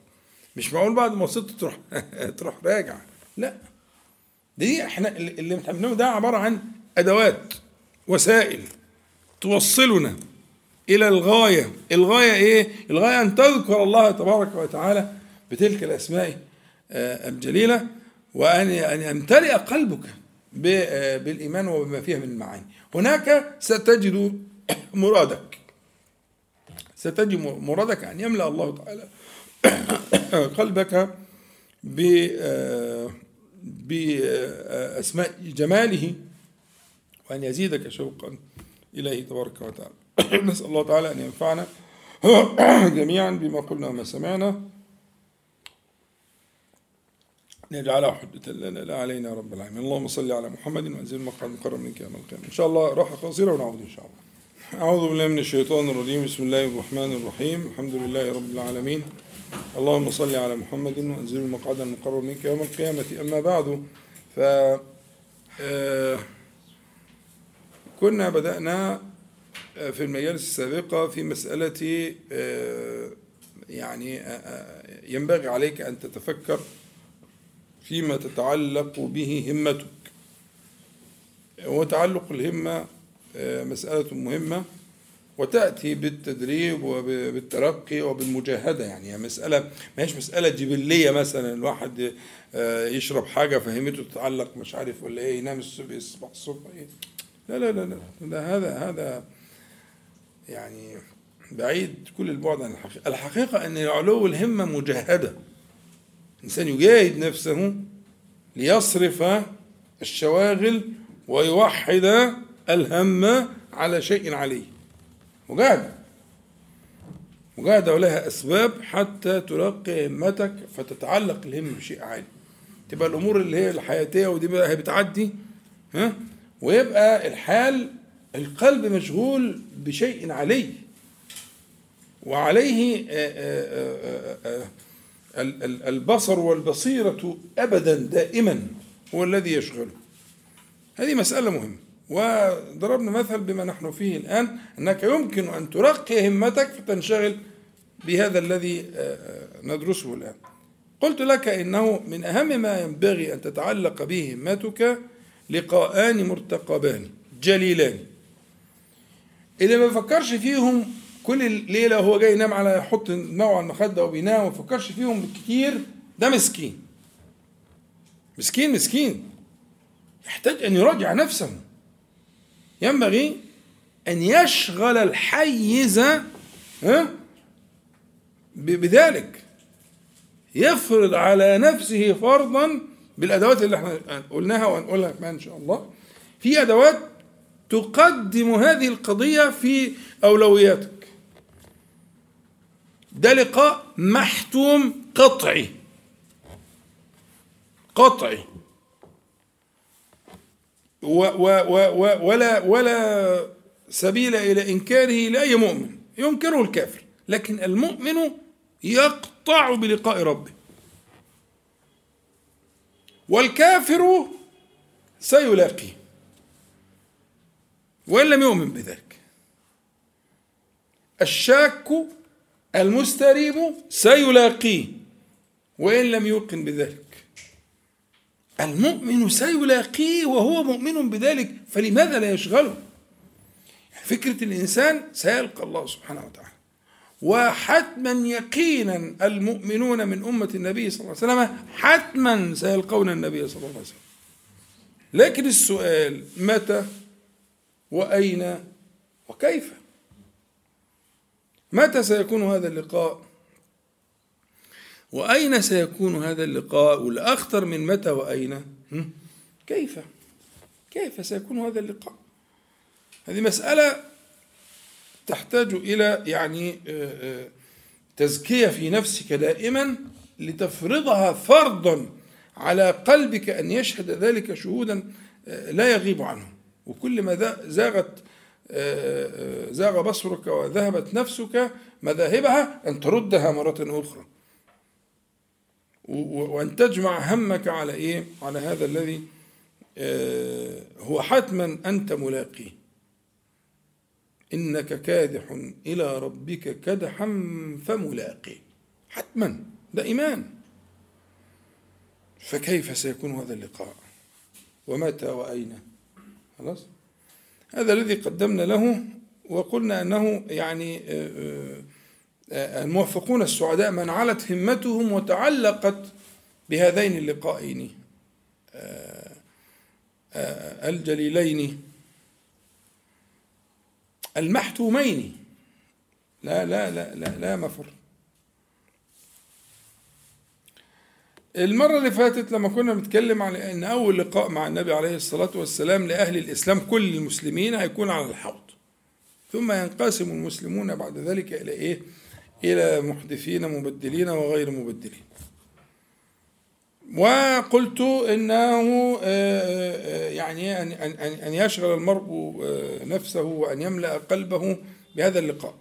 مش معقول بعد ما وصلت تروح [laughs] تروح راجع. لا. دي إحنا اللي بنعمله ده عبارة عن أدوات وسائل توصلنا إلى الغاية. الغاية إيه؟ الغاية أن تذكر الله تبارك وتعالى بتلك الأسماء آه، الجليلة وأن أن يمتلئ قلبك آه، بالإيمان وبما فيها من المعاني. هناك ستجد مرادك. ستجد مرادك أن يملأ الله تعالى [coughs] قلبك آه، بأسماء جماله وأن يزيدك شوقا إليه تبارك وتعالى. [coughs] نسأل الله تعالى أن ينفعنا [coughs] جميعا بما قلنا وما سمعنا. نجعله حجة لنا لا علينا رب العالمين. اللهم صل على محمد وانزل المقعد المقرب منك يوم القيامة إن شاء الله راحة قصيرة ونعود إن شاء الله. أعوذ بالله من الشيطان الرجيم. بسم الله الرحمن الرحيم. الحمد لله رب العالمين. اللهم صل على محمد وانزل المقعد المقرب منك يوم القيامة. أما بعد ف آه، كنا بدأنا في المجالس السابقة في مسألة آه، يعني ينبغي عليك أن تتفكر فيما تتعلق به همتك. وتعلق الهمة آه، مسألة مهمة وتأتي بالتدريب وبالترقي وبالمجاهدة. يعني مسألة ما هيش مسألة جبلية مثلا الواحد آه، يشرب حاجة فهمته تتعلق مش عارف ولا إيه ينام الصبح الصبح إيه؟ لا لا لا لا هذا هذا يعني بعيد كل البعد عن الحقيقة. الحقيقة أن علو الهمة مجاهدة الإنسان يجاهد نفسه ليصرف الشواغل ويوحد الهم على شيء عليه. مجاهدة مجاهدة ولها أسباب حتى ترقي همتك فتتعلق الهم بشيء عالي. تبقى الأمور اللي هي الحياتية ودي بقى هي بتعدي ها؟ ويبقى الحال القلب مشغول بشيء عليه وعليه آآ آآ آآ البصر والبصيرة أبدا دائما هو الذي يشغله. هذه مسألة مهمة. وضربنا مثل بما نحن فيه الآن أنك يمكن أن ترقي همتك فتنشغل بهذا الذي آه، آه، ندرسه الآن. قلت لك إنه من أهم ما ينبغي أن تتعلق به همتك لقاءان مرتقبان جليلان. اللي ما فكرش فيهم كل ليلة وهو جاي ينام على يحط دماغه على المخدة وبينام وما يفكرش فيهم كتير ده مسكين. مسكين مسكين. يحتاج أن يراجع نفسه. ينبغي أن يشغل الحيز بذلك. يفرض على نفسه فرضا بالأدوات اللي إحنا قلناها وهنقولها كمان إن شاء الله. في أدوات تقدم هذه القضية في أولوياتك. ده لقاء محتوم قطعي. قطعي. و و و ولا ولا سبيل إلى إنكاره لأي مؤمن. ينكره الكافر لكن المؤمن يقطع بلقاء ربه. والكافر سيلاقيه. وإن لم يؤمن بذلك. الشاك المستريب سيلاقيه وإن لم يوقن بذلك. المؤمن سيلاقيه وهو مؤمن بذلك فلماذا لا يشغله؟ فكرة الإنسان سيلقى الله سبحانه وتعالى. وحتما يقينا المؤمنون من أمة النبي صلى الله عليه وسلم حتما سيلقون النبي صلى الله عليه وسلم. لكن السؤال متى؟ وأين وكيف؟ متى سيكون هذا اللقاء؟ وأين سيكون هذا اللقاء؟ والأخطر من متى وأين؟ كيف؟ كيف سيكون هذا اللقاء؟ هذه مسألة تحتاج إلى يعني آه، آه، تزكية في نفسك دائما لتفرضها فرضا على قلبك أن يشهد ذلك شهودا آه، لا يغيب عنه. وكل ما زاغت آه، زاغ بصرك وذهبت نفسك مذاهبها أن تردها مرة أخرى. وأن تجمع همك على إيه؟ على هذا الذي آه، هو حتما أنت ملاقيه. إنك كادح إلى ربك كدحا فملاقيه حتما ده إيمان فكيف سيكون هذا اللقاء؟ ومتى وأين؟ خلاص؟ هذا الذي قدمنا له وقلنا أنه يعني آه، آه، الموفقون السعداء من علت همتهم وتعلقت بهذين اللقائين الجليلين المحتومين. لا لا لا لا, لا مفر. المرة اللي فاتت لما كنا بنتكلم عن أن أول لقاء مع النبي عليه الصلاة والسلام لأهل الإسلام كل المسلمين هيكون على الحوض. ثم ينقسم المسلمون بعد ذلك إلى إيه؟ إلى محدثين مبدلين وغير مبدلين. وقلت إنه آه، آه، يعني أن أن يشغل المرء آه، نفسه وأن يملأ قلبه بهذا اللقاء.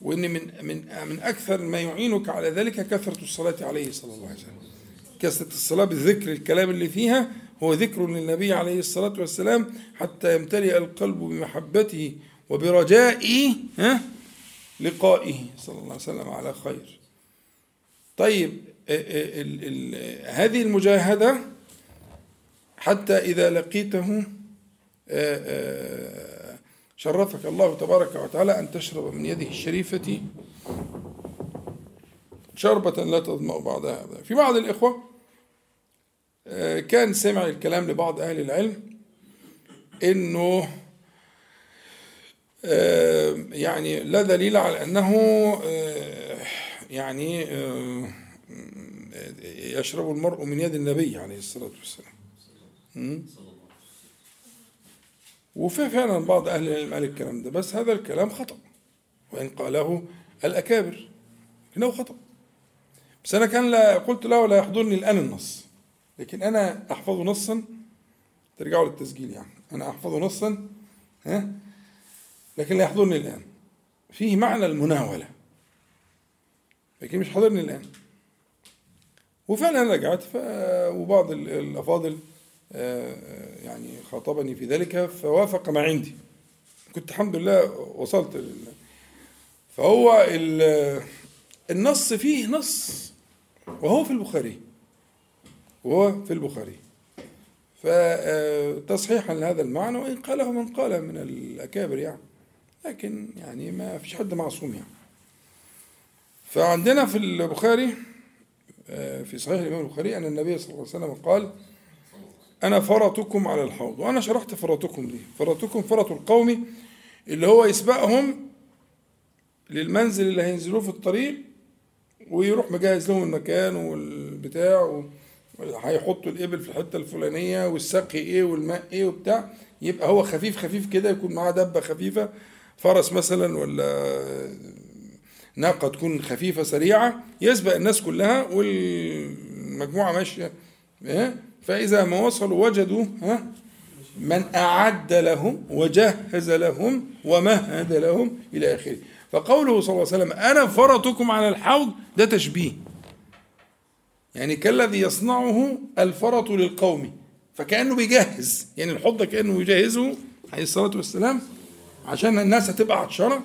وإن من من من أكثر ما يعينك على ذلك كثرة الصلاة عليه صلى الله عليه وسلم. كثرة الصلاة بالذكر الكلام اللي فيها هو ذكر للنبي عليه الصلاة والسلام حتى يمتلئ القلب بمحبته وبرجائه ها؟ لقائه صلى الله عليه وسلم على خير. طيب ال ال هذه المجاهدة حتى إذا لقيته شرفك الله تبارك وتعالى أن تشرب من يده الشريفة شربة لا تظمأ بعدها في بعض الإخوة كان سمع الكلام لبعض أهل العلم إنه يعني لا دليل على أنه يعني يشرب المرء من يد النبي عليه الصلاة والسلام. وفي فعلا بعض أهل العلم قال الكلام ده بس هذا الكلام خطأ. وإن قاله الأكابر إنه خطأ. بس أنا كان لا قلت له لا يحضرني الآن النص. لكن أنا أحفظ نصا. ترجعوا للتسجيل يعني. أنا أحفظ نصا ها؟ لكن لا يحضرني الآن. فيه معنى المناولة. لكن مش حاضرني الآن. وفعلا رجعت وبعض الأفاضل يعني خاطبني في ذلك فوافق ما عندي. كنت الحمد لله وصلت لله فهو النص فيه نص وهو في البخاري. وهو في البخاري. فتصحيحا لهذا المعنى وإن قاله من قاله من الأكابر يعني. لكن يعني ما فيش حد معصوم يعني. فعندنا في البخاري آه، في صحيح الإمام البخاري أن النبي صلى الله عليه وسلم قال أنا فرطكم على الحوض وأنا شرحت فرطكم دي فرطكم فرط القوم اللي هو يسبقهم للمنزل اللي هينزلوه في الطريق ويروح مجهز لهم المكان والبتاع هيحطوا الإبل في الحتة الفلانية والسقي إيه والماء إيه وبتاع يبقى هو خفيف خفيف كده يكون معاه دبة خفيفة فرس مثلا ولا ناقة تكون خفيفة سريعة يسبق الناس كلها والمجموعة ماشية إيه؟ فإذا ما وصلوا وجدوا ها من أعد لهم وجهز لهم ومهد لهم إلى آخره. فقوله صلى الله عليه وسلم أنا فرطكم على الحوض ده تشبيه. يعني كالذي يصنعه الفرط للقوم فكأنه بيجهز. يعني الحوض كأنه يجهزه عليه الصلاة والسلام عشان الناس هتبقى عطشانة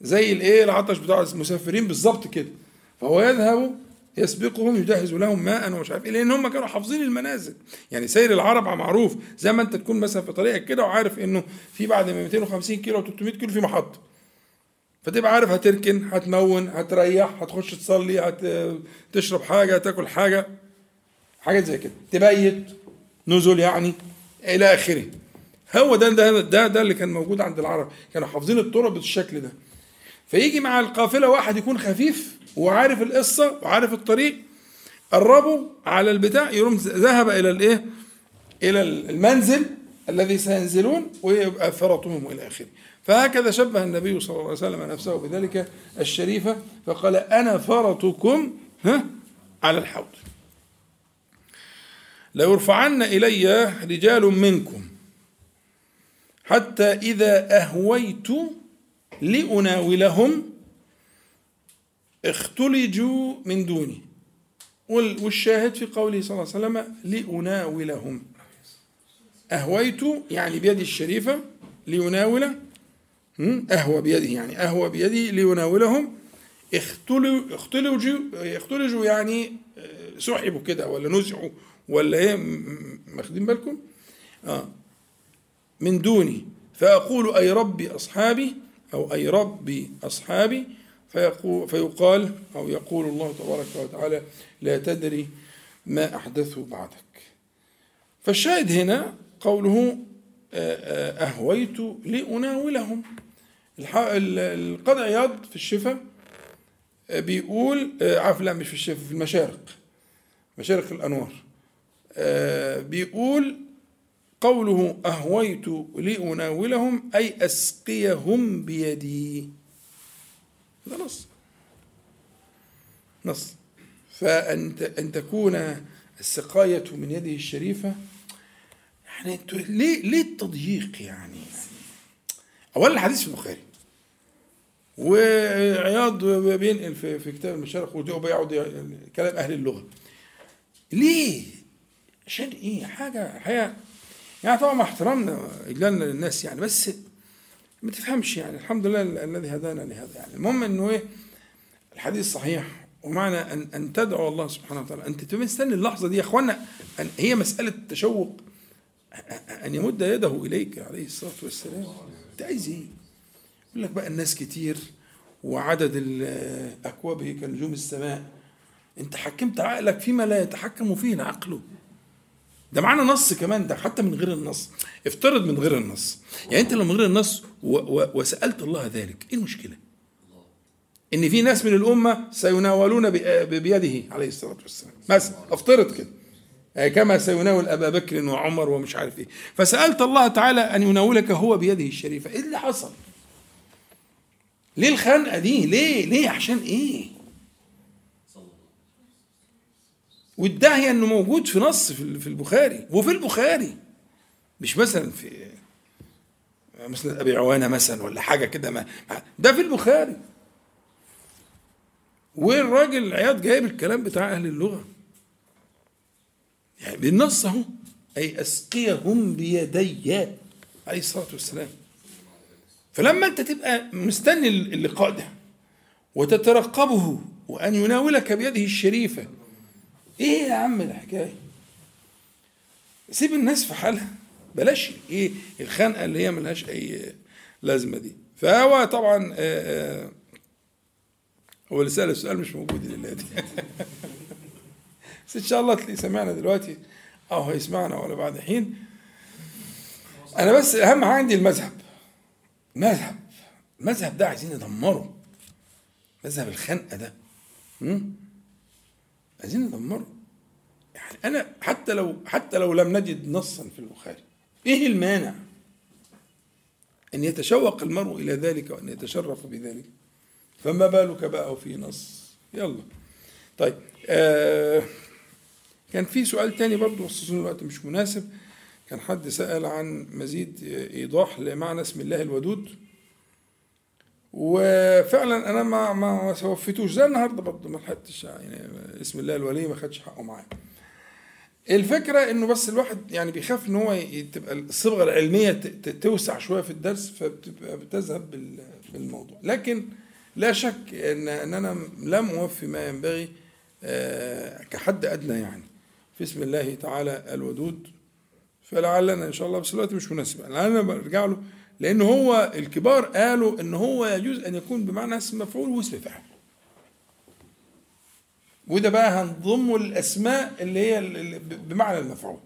زي الإيه العطش بتاع المسافرين بالظبط كده. فهو يذهب يسبقهم يجهز لهم ماء ومش عارف إيه لأن هم كانوا حافظين المنازل. يعني سير العرب معروف زي ما أنت تكون مثلا في طريقك كده وعارف إنه في بعد 250 كيلو و 300 كيلو في محطة. فتبقى عارف هتركن هتمون هتريح هتخش تصلي هتشرب حاجة تاكل حاجة. حاجات زي كده. تبيت نزل يعني إلى آخره. هو ده ده ده, ده اللي كان موجود عند العرب. كانوا حافظين الطرق بالشكل ده. فيجي مع القافلة واحد يكون خفيف وعارف القصة وعارف الطريق قربوا على البتاع يقوم ذهب إلى الإيه؟ إلى المنزل الذي سينزلون ويبقى فرطهم إلى آخره. فهكذا شبه النبي صلى الله عليه وسلم نفسه بذلك الشريفة فقال أنا فرطكم ها على الحوض. ليرفعن إلي رجال منكم حتى إذا أهويت لأناولهم اختلجوا من دوني. والشاهد في قوله صلى الله عليه وسلم لأناولهم. أهويت يعني بيدي الشريفة ليناول أهوى بيده يعني. أهوى بيدي ليناولهم. اختلجوا اختلجوا يعني آه، سحبوا كده ولا نزعوا ولا إيه؟ واخدين بالكم؟ آه. من دوني. فأقول أي ربي أصحابي أو أي ربي أصحابي فيقول فيقال أو يقول الله تبارك وتعالى لا تدري ما أحدثوا بعدك. فالشاهد هنا قوله آه، آه، أهويت لأناولهم. القاضي عياض في الشفاء آه، بيقول عارف لا مش في الشفاء في المشارق مشارق الأنوار. بيقول قوله أهويت لأناولهم أي أسقيهم بيدي. ده نص. نص. فأن أن تكون السقاية من يده الشريفة يعني أنتوا ليه ليه التضييق يعني؟ اولا الحديث في البخاري. وعياض بينقل في, في كتاب المشارق وبيقعد كلام أهل اللغة. ليه؟ عشان إيه؟ حاجة حياة. يعني طبعا مع احترامنا إجلالنا للناس يعني بس ما تفهمش يعني. الحمد لله الذي هدانا لهذا يعني. المهم إنه إيه الحديث صحيح. ومعنى ان أن تدعو الله سبحانه وتعالى. أنت تبقى مستني اللحظة دي يا إخوانا. هي مسألة تشوق. أن يمد يده إليك عليه الصلاة والسلام. أنت عايز إيه؟ يقول لك بقى الناس كتير وعدد أكوابه كنجوم السماء. أنت حكمت عقلك فيما لا يتحكم فيه العقل. ده معانا نص كمان ده حتى من غير النص. افترض من غير النص. يعني انت لو من غير النص و و وسألت الله ذلك إيه المشكلة؟ ان في ناس من الامة سيناولون بيده عليه الصلاة والسلام. مثلا افترض كده. كما سيناول أبا بكر وعمر ومش عارف إيه. فسألت الله تعالى أن يناولك هو بيده الشريفة. إيه اللي حصل؟ ليه الخنقة دي؟ ليه؟ ليه؟ عشان إيه؟ والداعية أنه موجود في نص في البخاري. وفي البخاري مش مثلا في مثلا أبي عوانة مثلا ولا حاجة كده ما ده في البخاري. والراجل عياض جايب الكلام بتاع أهل اللغة. يعني بالنص اهو أي أسقيهم بيدي عليه الصلاة والسلام. فلما أنت تبقى مستني اللقاء ده وتترقبه وأن يناولك بيده الشريفة إيه يا عم الحكاية؟ سيب الناس في حالها. بلاش إيه الخنقة اللي هي ملهاش أي لازمة دي. فهو طبعا آه، آه، هو اللي سأل السؤال مش موجود دلوقتي. بس إن شاء الله تلاقيه سمعنا دلوقتي. أو هيسمعنا ولا بعد حين. أنا بس أهم حاجة عندي المذهب. مذهب. المذهب ده عايزين ندمره مذهب الخنقة ده. عايزين ندمره. يعني أنا حتى لو حتى لو لم نجد نصا في البخاري إيه المانع أن يتشوق المرء إلى ذلك وأن يتشرف بذلك؟ فما بالك بقى في نص؟ يلا. طيب آه كان في سؤال تاني برضه بس الوقت مش مناسب. كان حد سأل عن مزيد إيضاح لمعنى اسم الله الودود. وفعلا أنا ما ما وفيتوش زي النهارده برضه ما لحقتش يعني اسم الله الولي ما خدش حقه معايا. الفكرة إنه بس الواحد يعني بيخاف إن هو تبقى الصبغة العلمية توسع شوية في الدرس فبتبقى بتذهب بالموضوع. لكن لا شك ان إن أنا لم أوفي ما ينبغي آه، كحد أدنى يعني. في اسم الله تعالى الودود. فلعلنا إن شاء الله بس الوقت مش مناسب. لعلنا برجع له لأن هو الكبار قالوا إن هو يجوز أن يكون بمعنى اسم مفعول واسم فاعل وده بقى هنضمه الأسماء اللي هي بمعنى المفعول.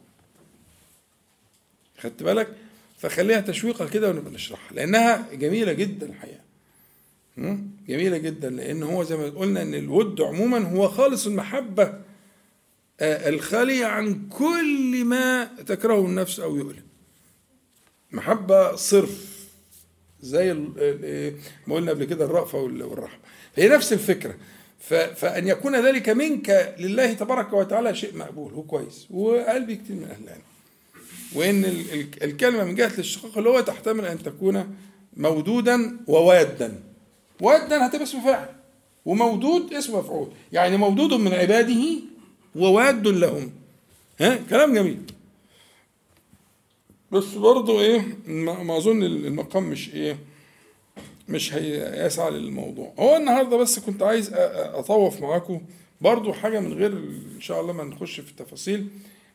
خدت بالك؟ فخليها تشويقة كده ونبقى نشرحها لأنها جميلة جدا الحقيقة. جميلة جدا لأن هو زي ما قلنا إن الود عموما هو خالص المحبة آه، الخالية عن كل ما تكرهه النفس أو يؤلم. محبة صرف زي ما قلنا قبل كده الرأفة والرحمة. هي نفس الفكرة. فأن يكون ذلك منك لله تبارك وتعالى شيء مقبول هو كويس. وقلبي كتير من أهل العلم وإن ال- ال- الكلمة من جهة الاشتقاق اللي هو تحتمل أن تكون مودودا ووادا. وادا هتبقى اسم فاعل ومودود اسم مفعول. يعني مودود من عباده وواد لهم. ها؟ كلام جميل. بس برضه إيه ما اظن المقام مش إيه مش هيسعى للموضوع. هو النهارده بس كنت عايز أطوف معاكم. برضه حاجة من غير إن شاء الله ما نخش في التفاصيل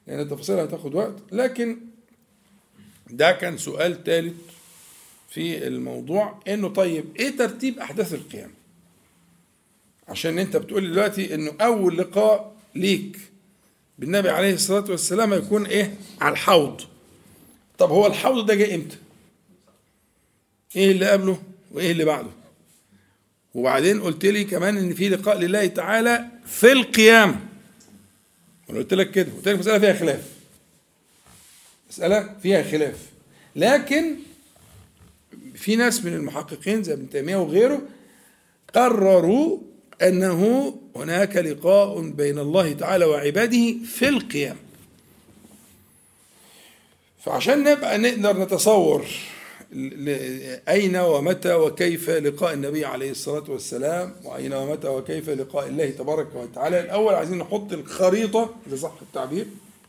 لأن التفاصيل هتاخد وقت. لكن ده كان سؤال ثالث في الموضوع إنه طيب إيه ترتيب أحداث القيامة؟ عشان أنت بتقول دلوقتي إنه أول لقاء ليك بالنبي عليه الصلاة والسلام هيكون إيه؟ على الحوض. طب هو الحوض ده جاي إمتى؟ إيه اللي قبله وإيه اللي بعده؟ وبعدين قلت لي كمان إن في لقاء لله تعالى في القيامة. وأنا قلت لك كده قلت لك مسألة فيها خلاف. مسألة فيها خلاف. لكن في ناس من المحققين زي ابن تيمية وغيره قرروا أنه هناك لقاء بين الله تعالى وعباده في القيامة. فعشان نبقى نقدر نتصور أين ومتى وكيف لقاء النبي عليه الصلاة والسلام وأين ومتى وكيف لقاء الله تبارك وتعالى. الأول عايزين نحط الخريطة إذا صح التعبير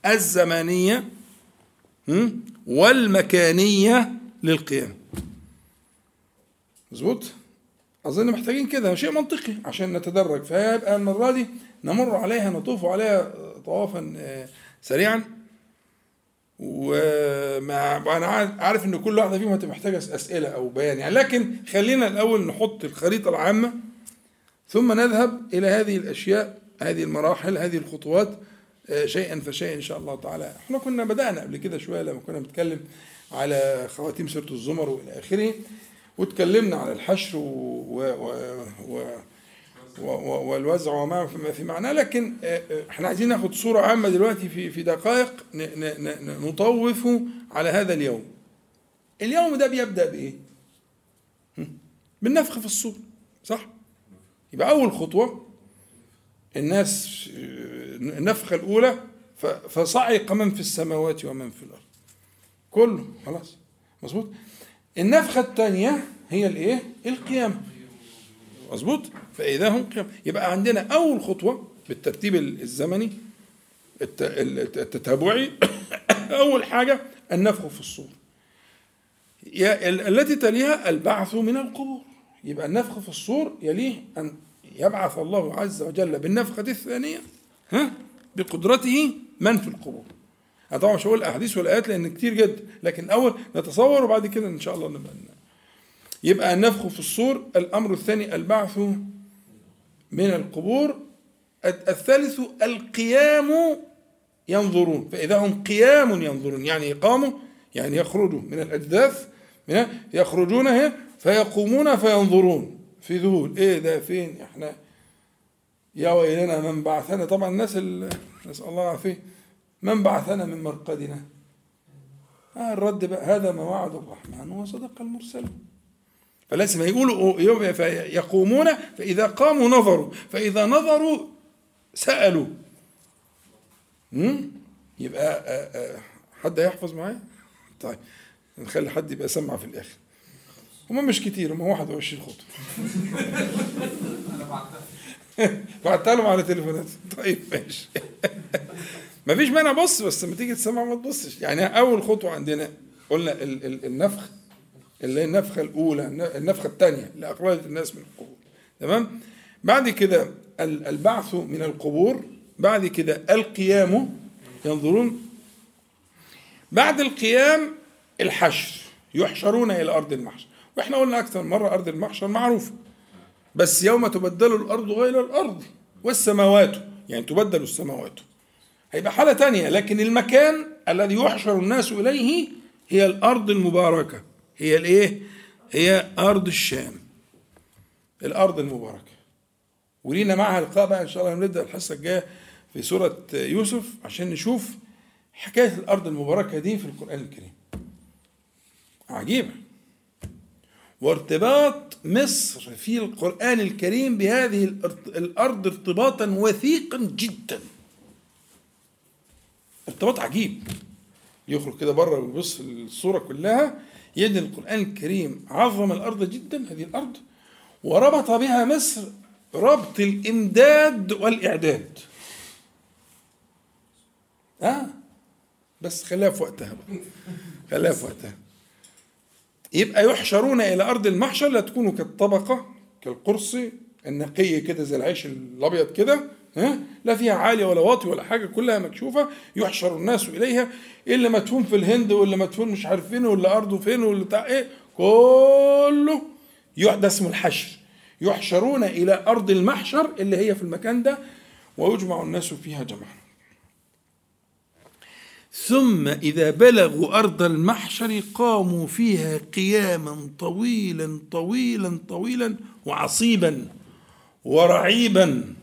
الزمانية؟ والمكانية للقيام. مظبوط؟ أظن محتاجين كده شيء منطقي عشان نتدرج. فيبقى المرة دي نمر عليها نطوف عليها طوافا آه، سريعا. ومع وأنا عارف إن كل واحدة فيهم هتبقى محتاجة أسئلة أو بيان يعني لكن خلينا الأول نحط الخريطة العامة ثم نذهب إلى هذه الأشياء هذه المراحل هذه الخطوات آه، شيئا فشيئا إن شاء الله تعالى إحنا كنا بدأنا قبل كده شوية لما كنا بنتكلم على خواتيم سوره الزمر وإلى آخره واتكلمنا على الحشر. و... و... و... والوزع وما في معناه لكن آه، آه، إحنا عايزين ناخد صورة عامة دلوقتي في في دقائق نطوف على هذا اليوم. اليوم ده بيبدأ بإيه؟ بالنفخ في الصور صح؟ يبقى أول خطوة الناس آه، النفخة الأولى فصعق من في السماوات ومن في الأرض. كله خلاص مظبوط؟ النفخة الثانية هي الإيه؟ القيامة. مظبوط؟ فإذا هم قيام. يبقى عندنا أول خطوة بالترتيب الزمني الت- الت- التتابعي. [coughs] أول حاجة النفخ في الصور. التي تليها البعث من القبور. يبقى النفخ في الصور يليه أن يبعث الله عز وجل بالنفخة الثانية ها؟ بقدرته من في القبور. أنا طبعا مش هقول الاحاديث والآيات لأن كتير جدا. لكن أول نتصور وبعد كده إن شاء الله نبقى يبقى النفخ في الصور الأمر الثاني البعث من القبور. الثالث القيام ينظرون فإذا هم قيام ينظرون يعني قاموا يعني يخرجوا من الأجداث يخرجون فيقومون فينظرون. في ذهول إيه ده فين إحنا؟ يا ويلنا من بعثنا. طبعا الناس ال- نسأل الله العافية. من بعثنا من مرقدنا؟ آه الرد بقى هذا ما وعد الرحمن وصدق المرسلون فلازم يقولوا يقومون فإذا قاموا نظروا فإذا نظروا سألوا؟ يبقى آه، آه، حد هيحفظ معايا؟ طيب نخلي حد يبقى سمع في الآخر. هم مش كتير هم 21 خطوة بعتها لهم على تليفونات. طيب ماشي. [laughs] مفيش مانع بص بس لما تيجي تسمع ما تبصش. يعني أول خطوة عندنا قلنا ال- ال- النفخ. اللي هي النفخة الأولى النفخة الثانية اللي أخرجت الناس من القبور. تمام؟ بعد كده ال- البعث من القبور بعد كده القيام ينظرون. بعد القيام الحشر يحشرون إلى أرض المحشر. وإحنا قلنا أكثر مرة أرض المحشر معروفة. بس يوم تبدل الأرض غير الأرض والسماوات. يعني تبدل السماوات. هيبقى حالة تانية لكن المكان الذي يحشر الناس إليه هي الأرض المباركة. هي الإيه؟ هي أرض الشام. الأرض المباركة. ولينا معها لقاء بقى إن شاء الله نبدأ الحصة الجاية في سورة يوسف عشان نشوف حكاية الأرض المباركة دي في القرآن الكريم. عجيبة. وارتباط مصر في القرآن الكريم بهذه الأرض ارتباطا وثيقا جدا. ارتباط عجيب. يخرج كده بره ويبص الصورة كلها. يجد القرآن الكريم عظم الأرض جدا هذه الأرض وربط بها مصر ربط الإمداد والإعداد. آه بس خليها في وقتها بقى. خليها في وقتها. يبقى يحشرون إلى أرض المحشر لا تكون كالطبقة كالقرص النقية كده زي العيش الأبيض كده ها؟ لا فيها عالية ولا واطي ولا حاجة كلها مكشوفة يحشر الناس إليها. اللي مدفون في الهند واللي مدفون مش عارف فين واللي أرضه فين واللي بتاع إيه؟ كله ده اسمه الحشر. يحشرون إلى أرض المحشر اللي هي في المكان ده ويجمع الناس فيها جمعا. ثم إذا بلغوا أرض المحشر قاموا فيها قياما طويلا طويلا طويلا وعصيبا ورعيبا.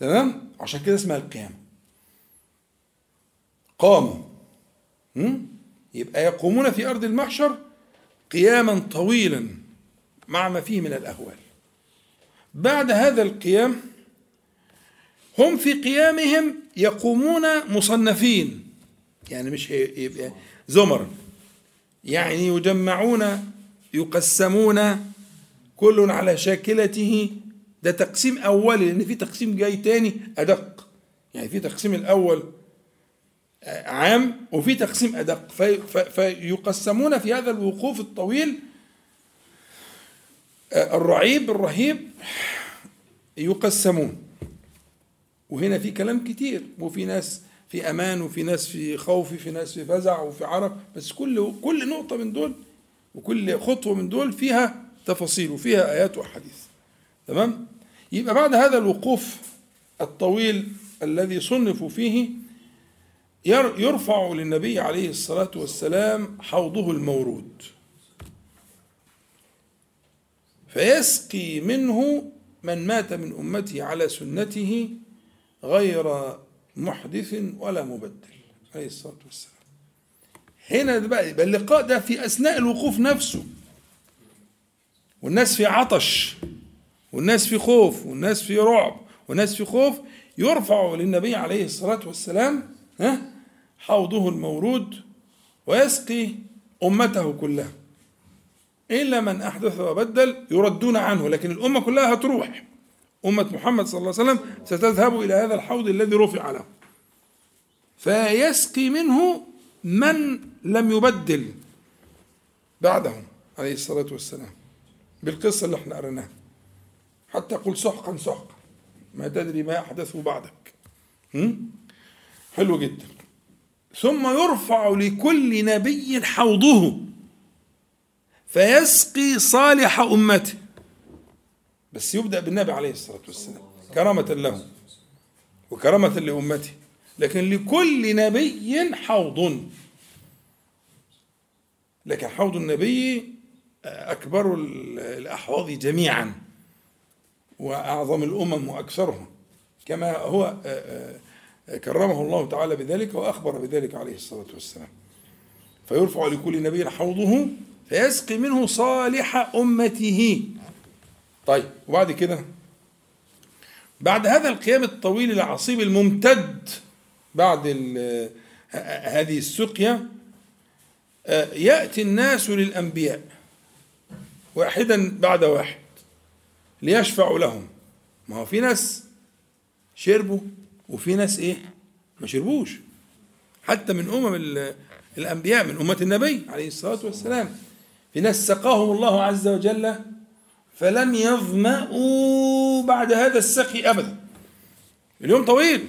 تمام؟ عشان كده اسمها القيام. قاموا يبقى يقومون في أرض المحشر قياما طويلا مع ما فيه من الأهوال. بعد هذا القيام هم في قيامهم يقومون مصنفين. يعني مش يبقى زمر. يعني يجمعون يقسمون كل على شاكلته ده تقسيم أولي لأن في تقسيم جاي تاني أدق. يعني في تقسيم الأول عام وفي تقسيم أدق. فيقسمون في هذا الوقوف الطويل الرعيب الرهيب يقسمون. وهنا في كلام كتير وفي ناس في أمان وفي ناس في خوف في ناس في فزع وفي عرق. بس كل كل نقطة من دول وكل خطوة من دول فيها تفاصيل وفيها آيات وأحاديث. تمام؟ يبقى بعد هذا الوقوف الطويل الذي صنفوا فيه يرفع للنبي عليه الصلاة والسلام حوضه المورود. فيسقي منه من مات من أمته على سنته غير محدث ولا مبدل عليه الصلاة والسلام. هنا بقى اللقاء ده في أثناء الوقوف نفسه والناس في عطش. والناس في خوف والناس في رعب والناس في خوف يرفع للنبي عليه الصلاة والسلام ها حوضه المورود ويسقي أمته كلها. إلا من أحدث وبدل يردون عنه لكن الأمة كلها هتروح. أمة محمد صلى الله عليه وسلم ستذهب إلى هذا الحوض الذي رفع له. فيسقي منه من لم يبدل بعده عليه الصلاة والسلام. بالقصة اللي إحنا قريناها. حتى قل سحقا سحقا. ما تدري ما أحدث بعدك. حلو جدا. ثم يرفع لكل نبي حوضه. فيسقي صالح أمته. بس يبدأ بالنبي عليه الصلاة والسلام. كرامة له. وكرامة لأمته. لكن لكل نبي حوض. لكن حوض النبي أكبر الأحواض جميعا. وأعظم الأمم وأكثرها كما هو كرمه الله تعالى بذلك وأخبر بذلك عليه الصلاة والسلام. فيرفع لكل نبي حوضه فيسقي منه صالح أمته. طيب وبعد كده بعد هذا القيام الطويل العصيب الممتد بعد هذه السقيا يأتي الناس للأنبياء واحدا بعد واحد. ليشفعوا لهم. ما هو في ناس شربوا وفي ناس إيه؟ ما شربوش. حتى من أمم الأنبياء من أمة النبي عليه الصلاة والسلام. في ناس سقاهم الله عز وجل فلم يظمأوا بعد هذا السقي أبدا. اليوم طويل.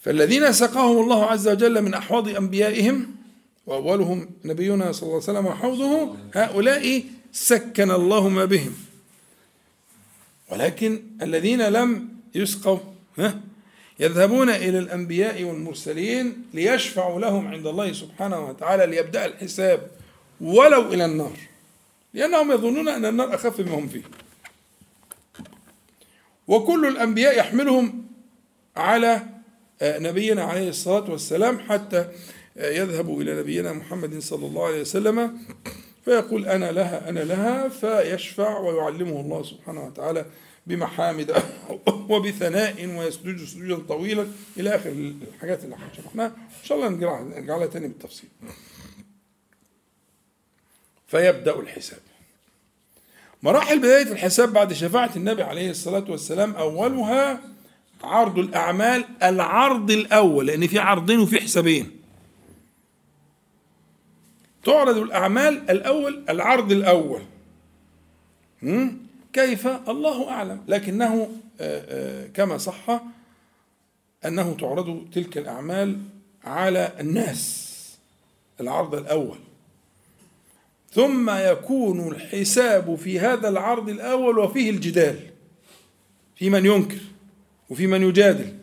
فالذين سقاهم الله عز وجل من أحواض أنبيائهم وأولهم نبينا صلى الله عليه وسلم وحوضه هؤلاء سكن الله ما بهم. ولكن الذين لم يسقوا يذهبون إلى الأنبياء والمرسلين ليشفعوا لهم عند الله سبحانه وتعالى ليبدأ الحساب ولو إلى النار لأنهم يظنون أن النار أخف مما هم فيه. وكل الأنبياء يحملهم على آه، نبينا عليه الصلاة والسلام حتى آه، يذهب إلى نبينا محمد صلى الله عليه وسلم. فيقول أنا لها أنا لها فيشفع ويعلمه الله سبحانه وتعالى بمحامد [laughs] وبثناء ويسجد سجودا طويلا إلى آخر الحاجات اللي شرحناها إن شاء الله نرجع لها تاني بالتفصيل. فيبدأ الحساب. مراحل بداية الحساب بعد شفاعة النبي عليه الصلاة والسلام أولها عرض الأعمال العرض الأول لأن في عرضين وفي حسابين. تعرض الأعمال الأول العرض الأول. كيف؟ الله أعلم. لكنه كما صح أنه تعرض تلك الأعمال على الناس العرض الأول. ثم يكون الحساب في هذا العرض الأول وفيه الجدال. في من ينكر وفي من يجادل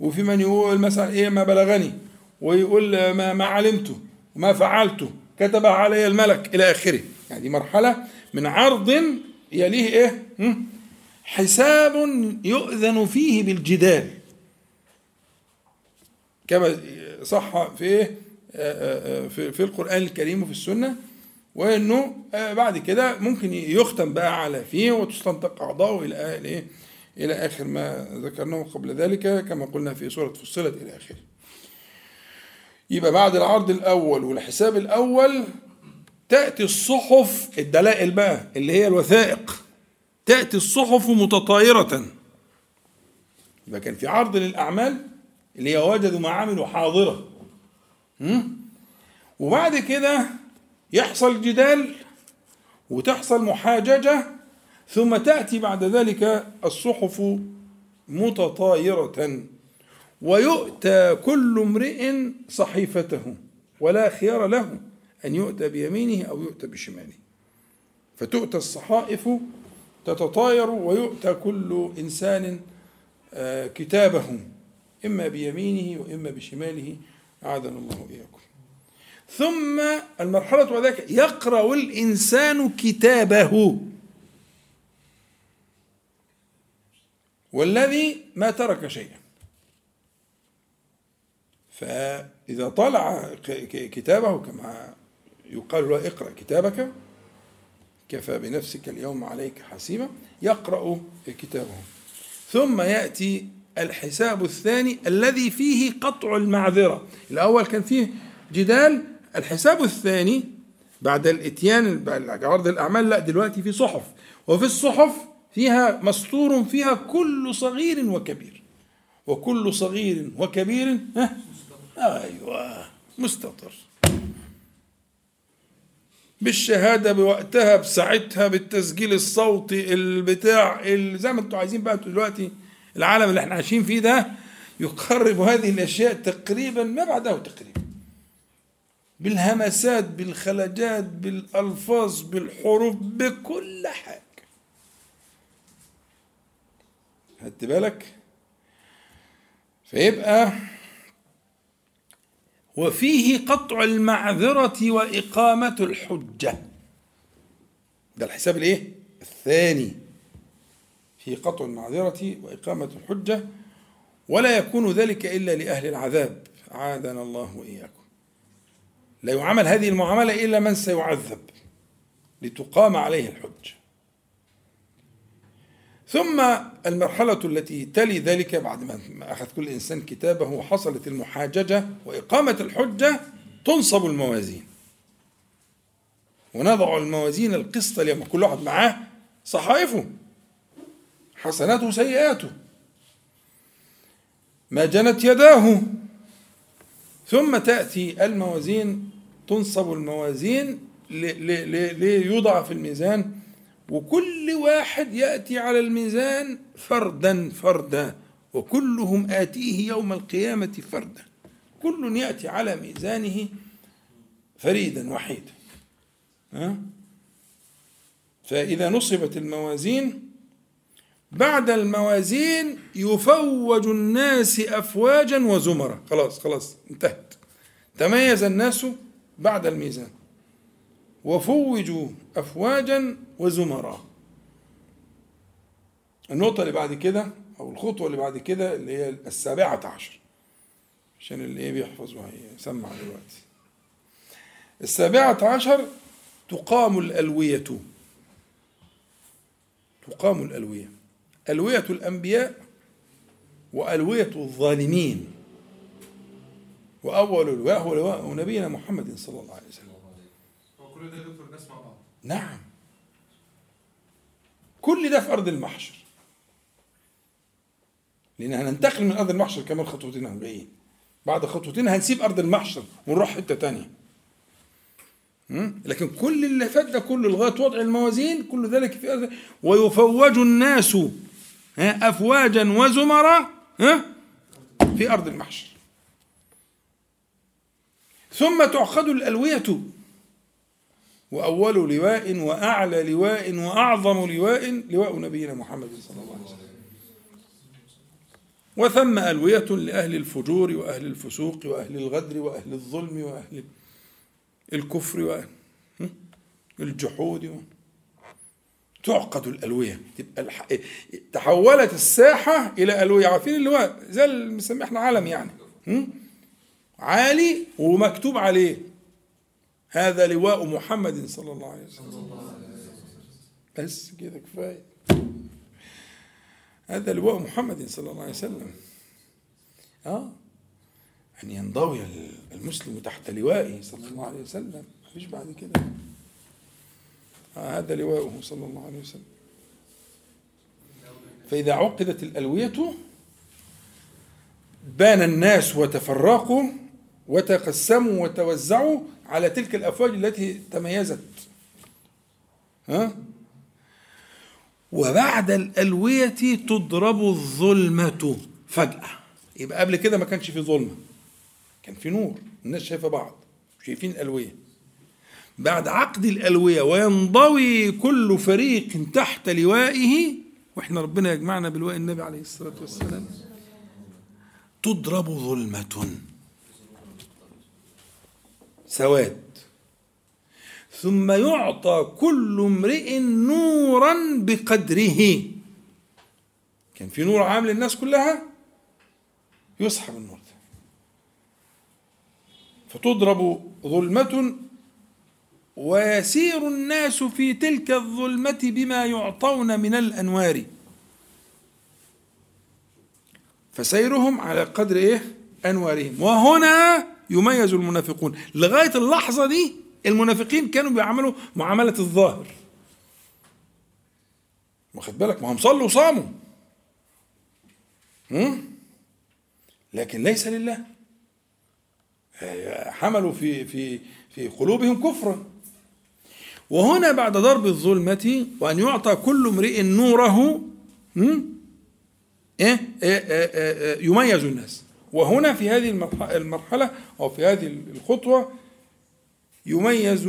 وفي من يقول مثلا إيه ما بلغني ويقول ما ما علمته وما فعلته كتب علي الملك إلى آخره. يعني دي مرحلة من عرض يليه إيه؟ حساب يؤذن فيه بالجدال. كما صح في إيه؟ في, في القرآن الكريم وفي السنة وإنه بعد كده ممكن يختم بقى على فيه وتستنطق اعضاؤه إلى إلى آخر ما ذكرناه قبل ذلك كما قلنا في سورة فصلت إلى آخره. يبقى بعد العرض الأول والحساب الأول تأتي الصحف الدلائل بقى اللي هي الوثائق. تأتي الصحف متطايرة. يبقى كان في عرض للأعمال اللي هي وجدوا ما عملوا حاضره وبعد كده يحصل جدال وتحصل محاججة ثم تأتي بعد ذلك الصحف متطايرة. ويؤتى كل امرئ صحيفته ولا خيار له أن يؤتى بيمينه أو يؤتى بشماله. فتؤتى الصحائف تتطاير ويؤتى كل إنسان كتابه إما بيمينه وإما بشماله. أعاذنا الله وإياكم. ثم المرحلة وذلك يقرأ الإنسان كتابه. والذي ما ترك شيئا. فإذا طلع كتابه كما يقال له اقرأ كتابك كفى بنفسك اليوم عليك حسيبا يقرأ كتابه. ثم يأتي الحساب الثاني الذي فيه قطع المعذرة. الأول كان فيه جدال الحساب الثاني بعد الإتيان عرض الأعمال لا دلوقتي في صحف. وفي الصحف فيها مسطور فيها كل صغير وكبير. وكل صغير وكبير أيوه مستطر. بالشهادة بوقتها بساعتها بالتسجيل الصوتي البتاع زي ما أنتوا عايزين بقى دلوقتي العالم اللي إحنا عايشين فيه ده يقرب هذه الأشياء تقريبا ما بعده تقريبا. بالهمسات بالخلجات بالألفاظ بالحروف بكل حاجة. خدت بالك؟ فيبقى وفيه قطع المعذرة وإقامة الحجة. ده الحساب الإيه؟ الثاني. في قطع المعذرة وإقامة الحجة ولا يكون ذلك إلا لأهل العذاب. عادنا الله وإياكم. لا يعامل هذه المعاملة إلا من سيعذب لتقام عليه الحجة. ثم المرحلة التي تلي ذلك بعد ما أخذ كل إنسان كتابه وحصلت المحاججة وإقامة الحجة تنصب الموازين. ونضع الموازين القسط لما كل واحد معاه صحائفه حسناته وسيئاته ما جنت يداه. ثم تأتي الموازين تنصب الموازين ليوضع في الميزان وكل واحد يأتي على الميزان فردا فردا. وكلهم آتيه يوم القيامة فردا. كل يأتي على ميزانه فريدا وحيدا. ها؟ فإذا نصبت الموازين بعد الموازين يفوج الناس أفواجا وزمرا. خلاص خلاص انتهت. تميز الناس بعد الميزان. وفوجوا أفواجا وزمرا النقطة اللي بعد كده أو الخطوة اللي بعد كده اللي هي السابعة عشر عشان اللي إيه بيحفظ وهيسمع دلوقتي. السابعة عشر تقام الألوية. تقام الألوية. ألوية الأنبياء وألوية الظالمين. وأول لواء هو لواء نبينا محمد صلى الله عليه وسلم. وكل ده دكتور مع بعض. نعم. كل ده في أرض المحشر. لأن هننتقل من أرض المحشر كمان خطوتين هم جايين بعد خطوتين هنسيب أرض المحشر ونروح حتة تانية? لكن كل اللي فات ده كله لغاية وضع الموازين كل ذلك في أرض ويفوج الناس أفواجا وزمرا في أرض المحشر. ثم تعقد الألوية وأول لواء وأعلى لواء وأعظم لواء لواء نبينا محمد صلى الله عليه وسلم. وثم ألوية لأهل الفجور وأهل الفسوق وأهل الغدر وأهل الظلم وأهل الكفر وأهل الجحود. و... تعقد الألوية تبقى الح... تحولت الساحة إلى ألوية. عارفين اللواء زي اللي بنسميه إحنا علم يعني? عالي ومكتوب عليه. هذا لواء محمد صلى الله عليه وسلم. بس كده كفاية. هذا لواء محمد صلى الله عليه وسلم. آه. أن ينضوي المسلم تحت لوائه صلى الله عليه وسلم. مفيش بعد كده. آه هذا لواؤه صلى الله عليه وسلم. فإذا عقدت الألوية بان الناس وتفرقوا وتقسموا وتوزعوا على تلك الأفواج التي تميزت. ها؟ وبعد الألوية تضرب الظلمة فجأة. يبقى قبل كده ما كانش في ظلمة. كان في نور. الناس شايفة بعض. شايفين الألوية. بعد عقد الألوية وينضوي كل فريق تحت لوائه وإحنا ربنا يجمعنا بلواء النبي عليه الصلاة والسلام تضرب ظلمة. سواد. ثم يعطى كل امرئ نورا بقدره. كان في نور عام للناس كلها؟ يسحب النور ده. فتضرب ظلمة ويسير الناس في تلك الظلمة بما يعطون من الأنوار. فسيرهم على قدر إيه؟ أنوارهم. وهنا يميز المنافقون. لغاية اللحظة دي المنافقين كانوا بيعملوا معاملة الظاهر. واخد بالك؟ ما هم صلوا وصاموا. لكن ليس لله. حملوا في في في قلوبهم كفرا. وهنا بعد ضرب الظلمة وأن يعطى كل امرئ نوره إيه؟, إيه, إيه, إيه؟ يميز الناس. وهنا في هذه المرحلة أو في هذه الخطوة يميز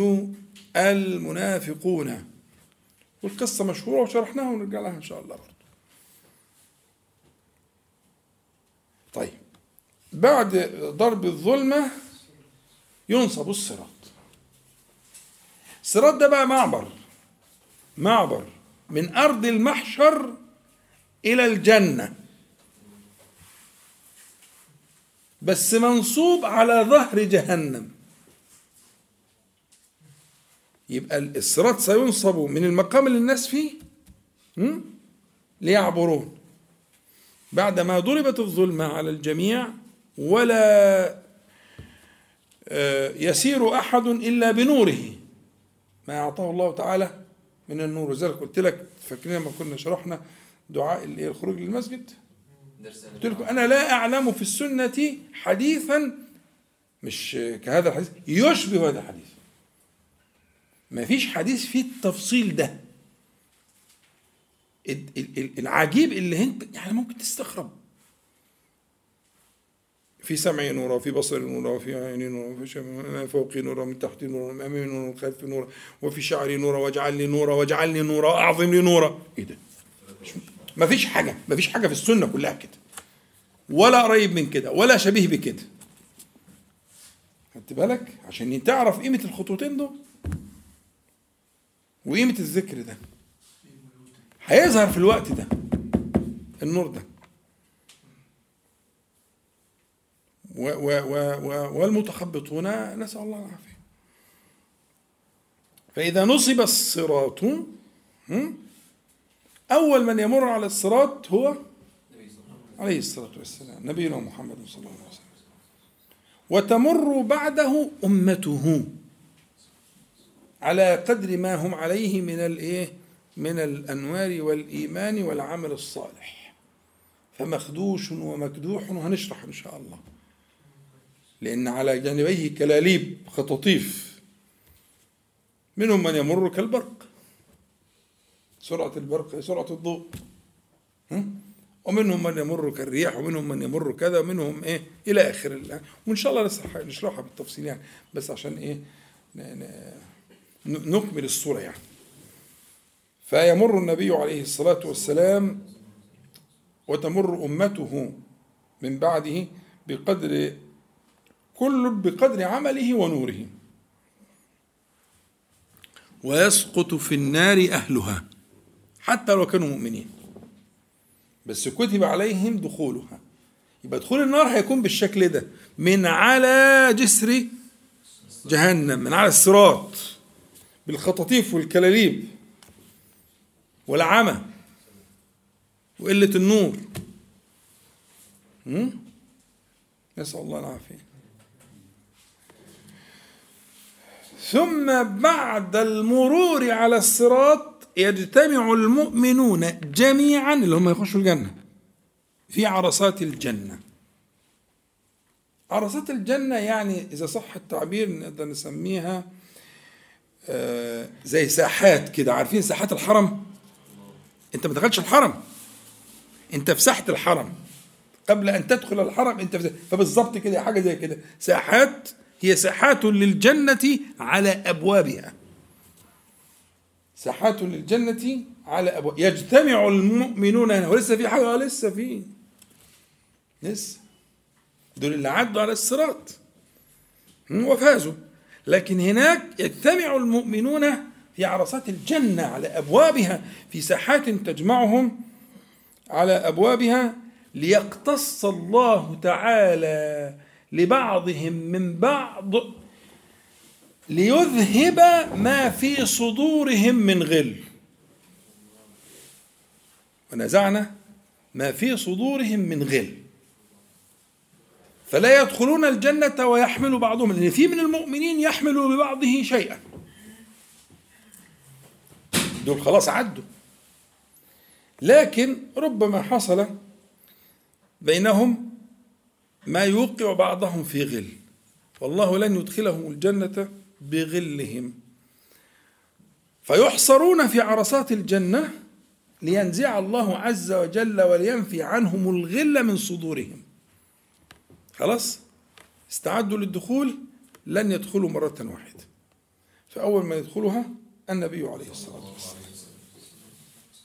المنافقون. والقصة مشهورة وشرحناها ونرجع لها إن شاء الله برضه. طيب. بعد ضرب الظلمة ينصب الصراط. الصراط ده بقى معبر. معبر من أرض المحشر إلى الجنة. بس منصوب على ظهر جهنم. يبقى الصراط سينصب من المقام اللي الناس فيه ليعبرون. بعدما ضربت الظلمة على الجميع ولا آه، يسير أحد إلا بنوره. ما أعطاه الله تعالى من النور. وذلك قلت لك فاكرين لما كنا شرحنا دعاء الخروج للمسجد؟ قلت لكم أنا لا أعلم في السنة حديثا مش كهذا الحديث يشبه هذا الحديث. ما فيش حديث فيه التفصيل ده. العجيب اللي انت يعني ممكن تستغرب. في سمعي نورا وفي بصري نورا وفي عيني نورا وفي فوقي نورا ومن تحتي نورا ومن امامي نورا ومن خلفي نورا وفي شعري نورا واجعل لي نورا واجعل لي نورا أعظم لي نورا. إيه ده؟ فيش حاجة ما فيش حاجة في السنة كلها كده ولا قريب من كده ولا شبيه بكده. خدت بالك؟ عشان تعرف قيمة الخطوتين دول. وقيمة الذكر ده. هيظهر في الوقت ده. النور ده. و و و و والمتخبطون نسأل الله العافية. فإذا نصب الصراط أول من يمر على الصراط هو عليه الصلاة والسلام نبينا محمد صلى الله عليه وسلم. وتمر بعده أمته على قدر ما هم عليه من الايه من الأنوار والإيمان والعمل الصالح. فمخدوش ومكدوح وهنشرح إن شاء الله. لأن على جانبيه كلاليب خطاطيف. منهم من يمر كالبرق. سرعة البرق سرعة الضوء. ومنهم من يمر كالرياح ومنهم من يمر كذا ومنهم إيه؟ إلى آخر وإن شاء الله نشرحها بالتفصيل يعني. بس عشان إيه؟ نكمل الصورة يعني. فيمر النبي عليه الصلاة والسلام وتمر أمته من بعده بقدر كل بقدر عمله ونوره. ويسقط في النار أهلها. حتى لو كانوا مؤمنين. بس كتب عليهم دخولها. يبقى دخول النار هيكون بالشكل ده. من على جسر جهنم من على الصراط. بالخطاطيف والكلاليب والعمى وقلة النور. نسأل الله العافية. ثم بعد المرور على الصراط يجتمع المؤمنون جميعا اللي هم يخشوا الجنة في عرصات الجنة. عرصات الجنة يعني إذا صح التعبير نقدر نسميها آه، زي ساحات كده. عارفين ساحات الحرم؟ أنت ما دخلتش الحرم. أنت في ساحه الحرم. قبل أن تدخل الحرم أنت في فبالظبط كده حاجة زي كده. ساحات هي ساحات للجنة على أبوابها. ساحات للجنة على ابواب يجتمع المؤمنون هنا. ولسه في حاجة لسه في. لسه دول اللي عدوا على الصراط. وفازوا. لكن هناك يجتمع المؤمنون في عرصات الجنة على أبوابها في ساحات تجمعهم على أبوابها ليقتص الله تعالى لبعضهم من بعض ليذهب ما في صدورهم من غل. ونزعنا ما في صدورهم من غل. فلا يدخلون الجنة ويحمل بعضهم لأن في من المؤمنين يحمل ببعضه شيئا. دول خلاص عدوا. لكن ربما حصل بينهم ما يوقع بعضهم في غل. والله لن يدخلهم الجنة بغلهم. فيحصرون في عرصات الجنة لينزع الله عز وجل ولينفي عنهم الغل من صدورهم. خلاص؟ استعدوا للدخول لن يدخلوا مرة واحدة. فأول ما يدخلها النبي عليه الصلاة والسلام.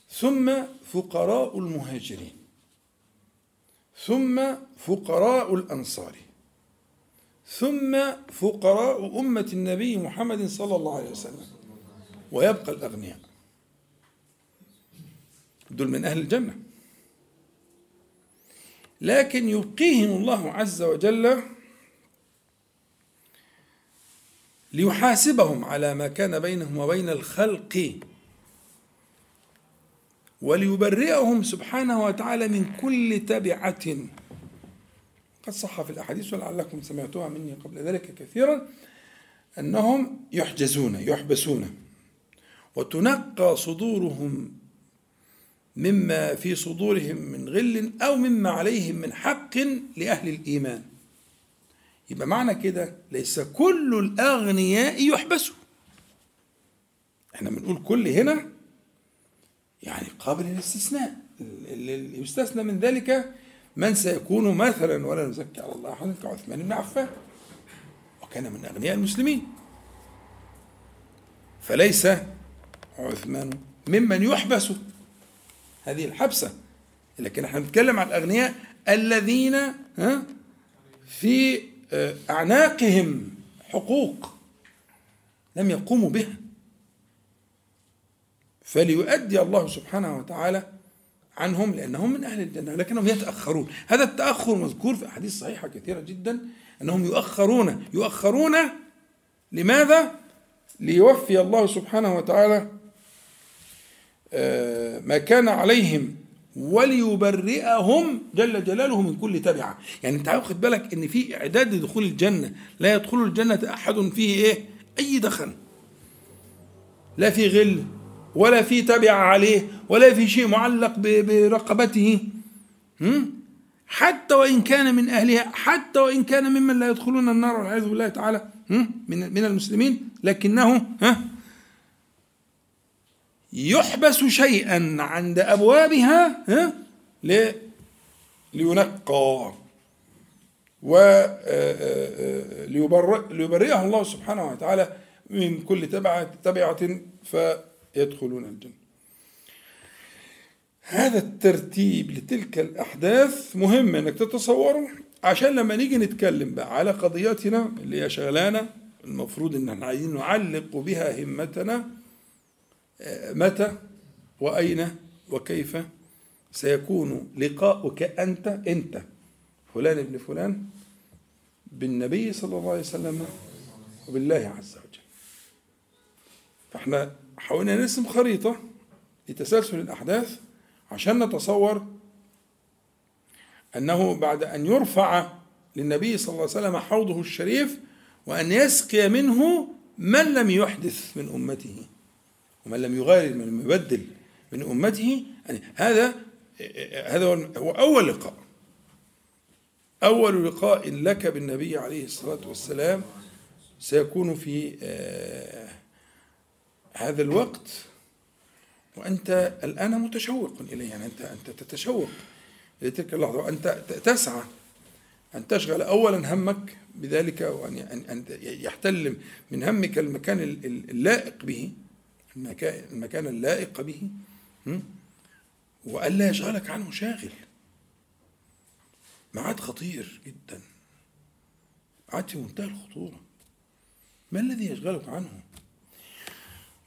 ثم فقراء المهاجرين. ثم فقراء الأنصار. ثم فقراء أمة النبي محمد صلى الله عليه وسلم. ويبقى الأغنياء. دول من أهل الجنة. لكن يبقيهم الله عز وجل ليحاسبهم على ما كان بينهم وبين الخلق وليبرئهم سبحانه وتعالى من كل تبعة قد صح في الأحاديث ولعلكم سمعتوها مني قبل ذلك كثيرا أنهم يحجزون يحبسون وتنقى صدورهم مما في صدورهم من غل أو مما عليهم من حق لأهل الإيمان. يبقى معنى كده ليس كل الأغنياء يحبسوا إحنا بنقول كل هنا يعني قابل للاستثناء اللي يستثنى من ذلك من سيكون مثلا ولا نزكي على الله احدا كعثمان بن عفان وكان من أغنياء المسلمين. فليس عثمان ممن يحبس هذه الحبسة. لكن إحنا بنتكلم عن الأغنياء الذين ها في آه، أعناقهم حقوق لم يقوموا بها. فليؤدي الله سبحانه وتعالى عنهم لأنهم من أهل الجنة لكنهم يتأخرون. هذا التأخر مذكور في أحاديث صحيحة كثيرة جدا أنهم يؤخرون. يؤخرون لماذا؟ ليوفي الله سبحانه وتعالى آه، ما كان عليهم وليبرئهم جل جلاله من كل تبعة. يعني أنت واخد بالك إن في إعداد لدخول الجنة لا يدخل الجنة أحد فيه إيه؟ أي دخل لا في غل. ولا في تبع عليه ولا في شيء معلق برقبته؟ حتى وإن كان من أهلها حتى وإن كان ممن لا يدخلون النار والعياذ بالله تعالى؟ من المسلمين. لكنه ها؟ يحبس شيئا عند أبوابها ها؟ لينقى. و آه، آه، آه، ليبرئ ليبرئه الله سبحانه وتعالى من كل تبعة تبعة فيدخلون الجنة. هذا الترتيب لتلك الأحداث مهم إنك تتصوره عشان لما نيجي نتكلم بقى على قضيتنا اللي هي شغلانة المفروض إن إحنا عايزين نعلق بها همتنا آه، متى وأين وكيف سيكون لقاؤك أنت أنت فلان ابن فلان بالنبي صلى الله عليه وسلم وبالله عز وجل. فإحنا حاولنا نرسم خريطة لتسلسل الأحداث عشان نتصور أنه بعد أن يرفع للنبي صلى الله عليه وسلم حوضه الشريف وأن يسقي منه من لم يحدث من أمته ومن لم يغير من لم يبدل من أمته. يعني هذا هذا هو أول لقاء. أول لقاء لك بالنبي عليه الصلاة والسلام سيكون في آه، هذا الوقت وأنت الآن متشوق إليه يعني أنت أنت تتشوق إلى تلك اللحظة وأنت تسعى أن تشغل أولا همك بذلك وأن أن يحتل من همك المكان اللائق به المكان اللائق به? وألا يشغلك عنه شاغل. ميعاد خطير جدا. ميعاد في منتهى الخطورة. ما الذي يشغلك عنه؟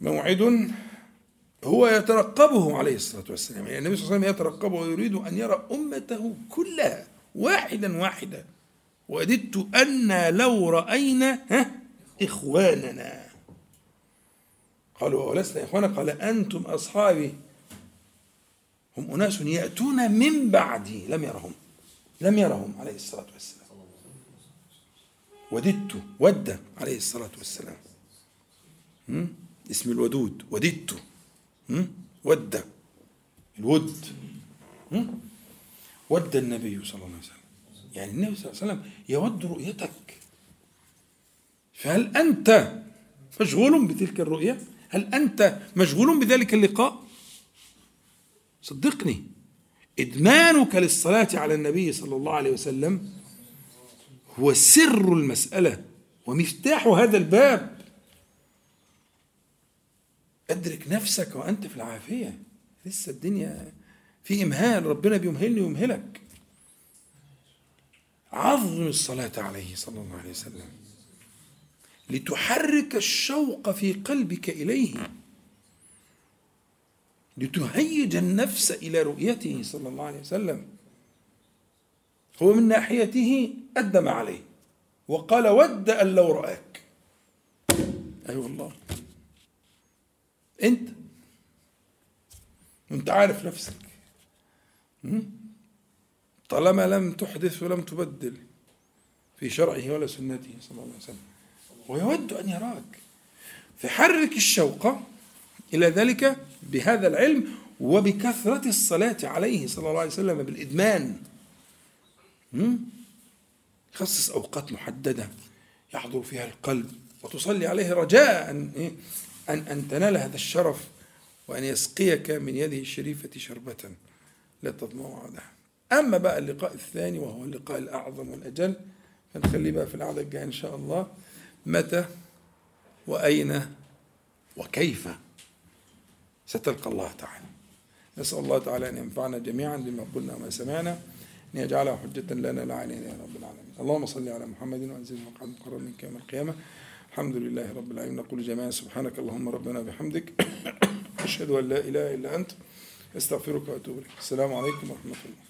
موعد هو يترقبه عليه الصلاة والسلام. يعني النبي صلى الله عليه وسلم يترقبه ويريد أن يرى أمته كلها واحدا واحدا. وددت أن لو رأينا ها إخواننا. قالوا ولسنا إخوانا قال أنتم أصحابي. هم أناس يأتون من بعدي. لم يرهم. لم يرهم عليه الصلاة والسلام. وددت ود عليه الصلاة والسلام? اسم الودود وددت? ود الود? ود النبي صلى الله عليه وسلم. يعني النبي صلى الله عليه وسلم يود رؤيتك. فهل أنت مشغول بتلك الرؤية؟ هل أنت مشغول بذلك اللقاء؟ صدقني. إدمانك للصلاة على النبي صلى الله عليه وسلم هو سر المسألة ومفتاح هذا الباب. أدرك نفسك وأنت في العافية. لسه الدنيا في إمهال ربنا بيمهلني ويمهلك. عظم الصلاة عليه صلى الله عليه وسلم. لتحرك الشوق في قلبك إليه. لتهيج النفس إلى رؤيته صلى الله عليه وسلم. هو من ناحيته أدم عليه. وقال ود أن لو رآك. أي أيوة والله. أنت. وأنت عارف نفسك. طالما لم تحدث ولم تبدل في شرعه ولا سنته صلى الله عليه وسلم ويود أن يراك. فحرك الشوق إلى ذلك بهذا العلم وبكثرة الصلاة عليه صلى الله عليه وسلم بالإدمان. خصص أوقات محددة يحضر فيها القلب وتصلي عليه رجاء. أن, أن, أن تنال هذا الشرف وأن يسقيك من يده الشريفة شربة لا تضمع بعدها أما بقى اللقاء الثاني وهو اللقاء الأعظم والأجل فنخليه بقى في القعدة الجاية إن شاء الله متى وأين وكيف ستلقى الله تعالى. نسأل الله تعالى أن ينفعنا جميعا بما قلنا وما سمعنا أن يجعله حجة لنا لا علينا يا رب العالمين. اللهم صل على محمد وأنزل مقعد مقرر منك يوم القيامة الحمد لله رب العالمين. نقول جميعا سبحانك اللهم ربنا بحمدك. [coughs] أشهد أن لا إله إلا أنت. أستغفرك وأتوب إليك. السلام عليكم ورحمة الله.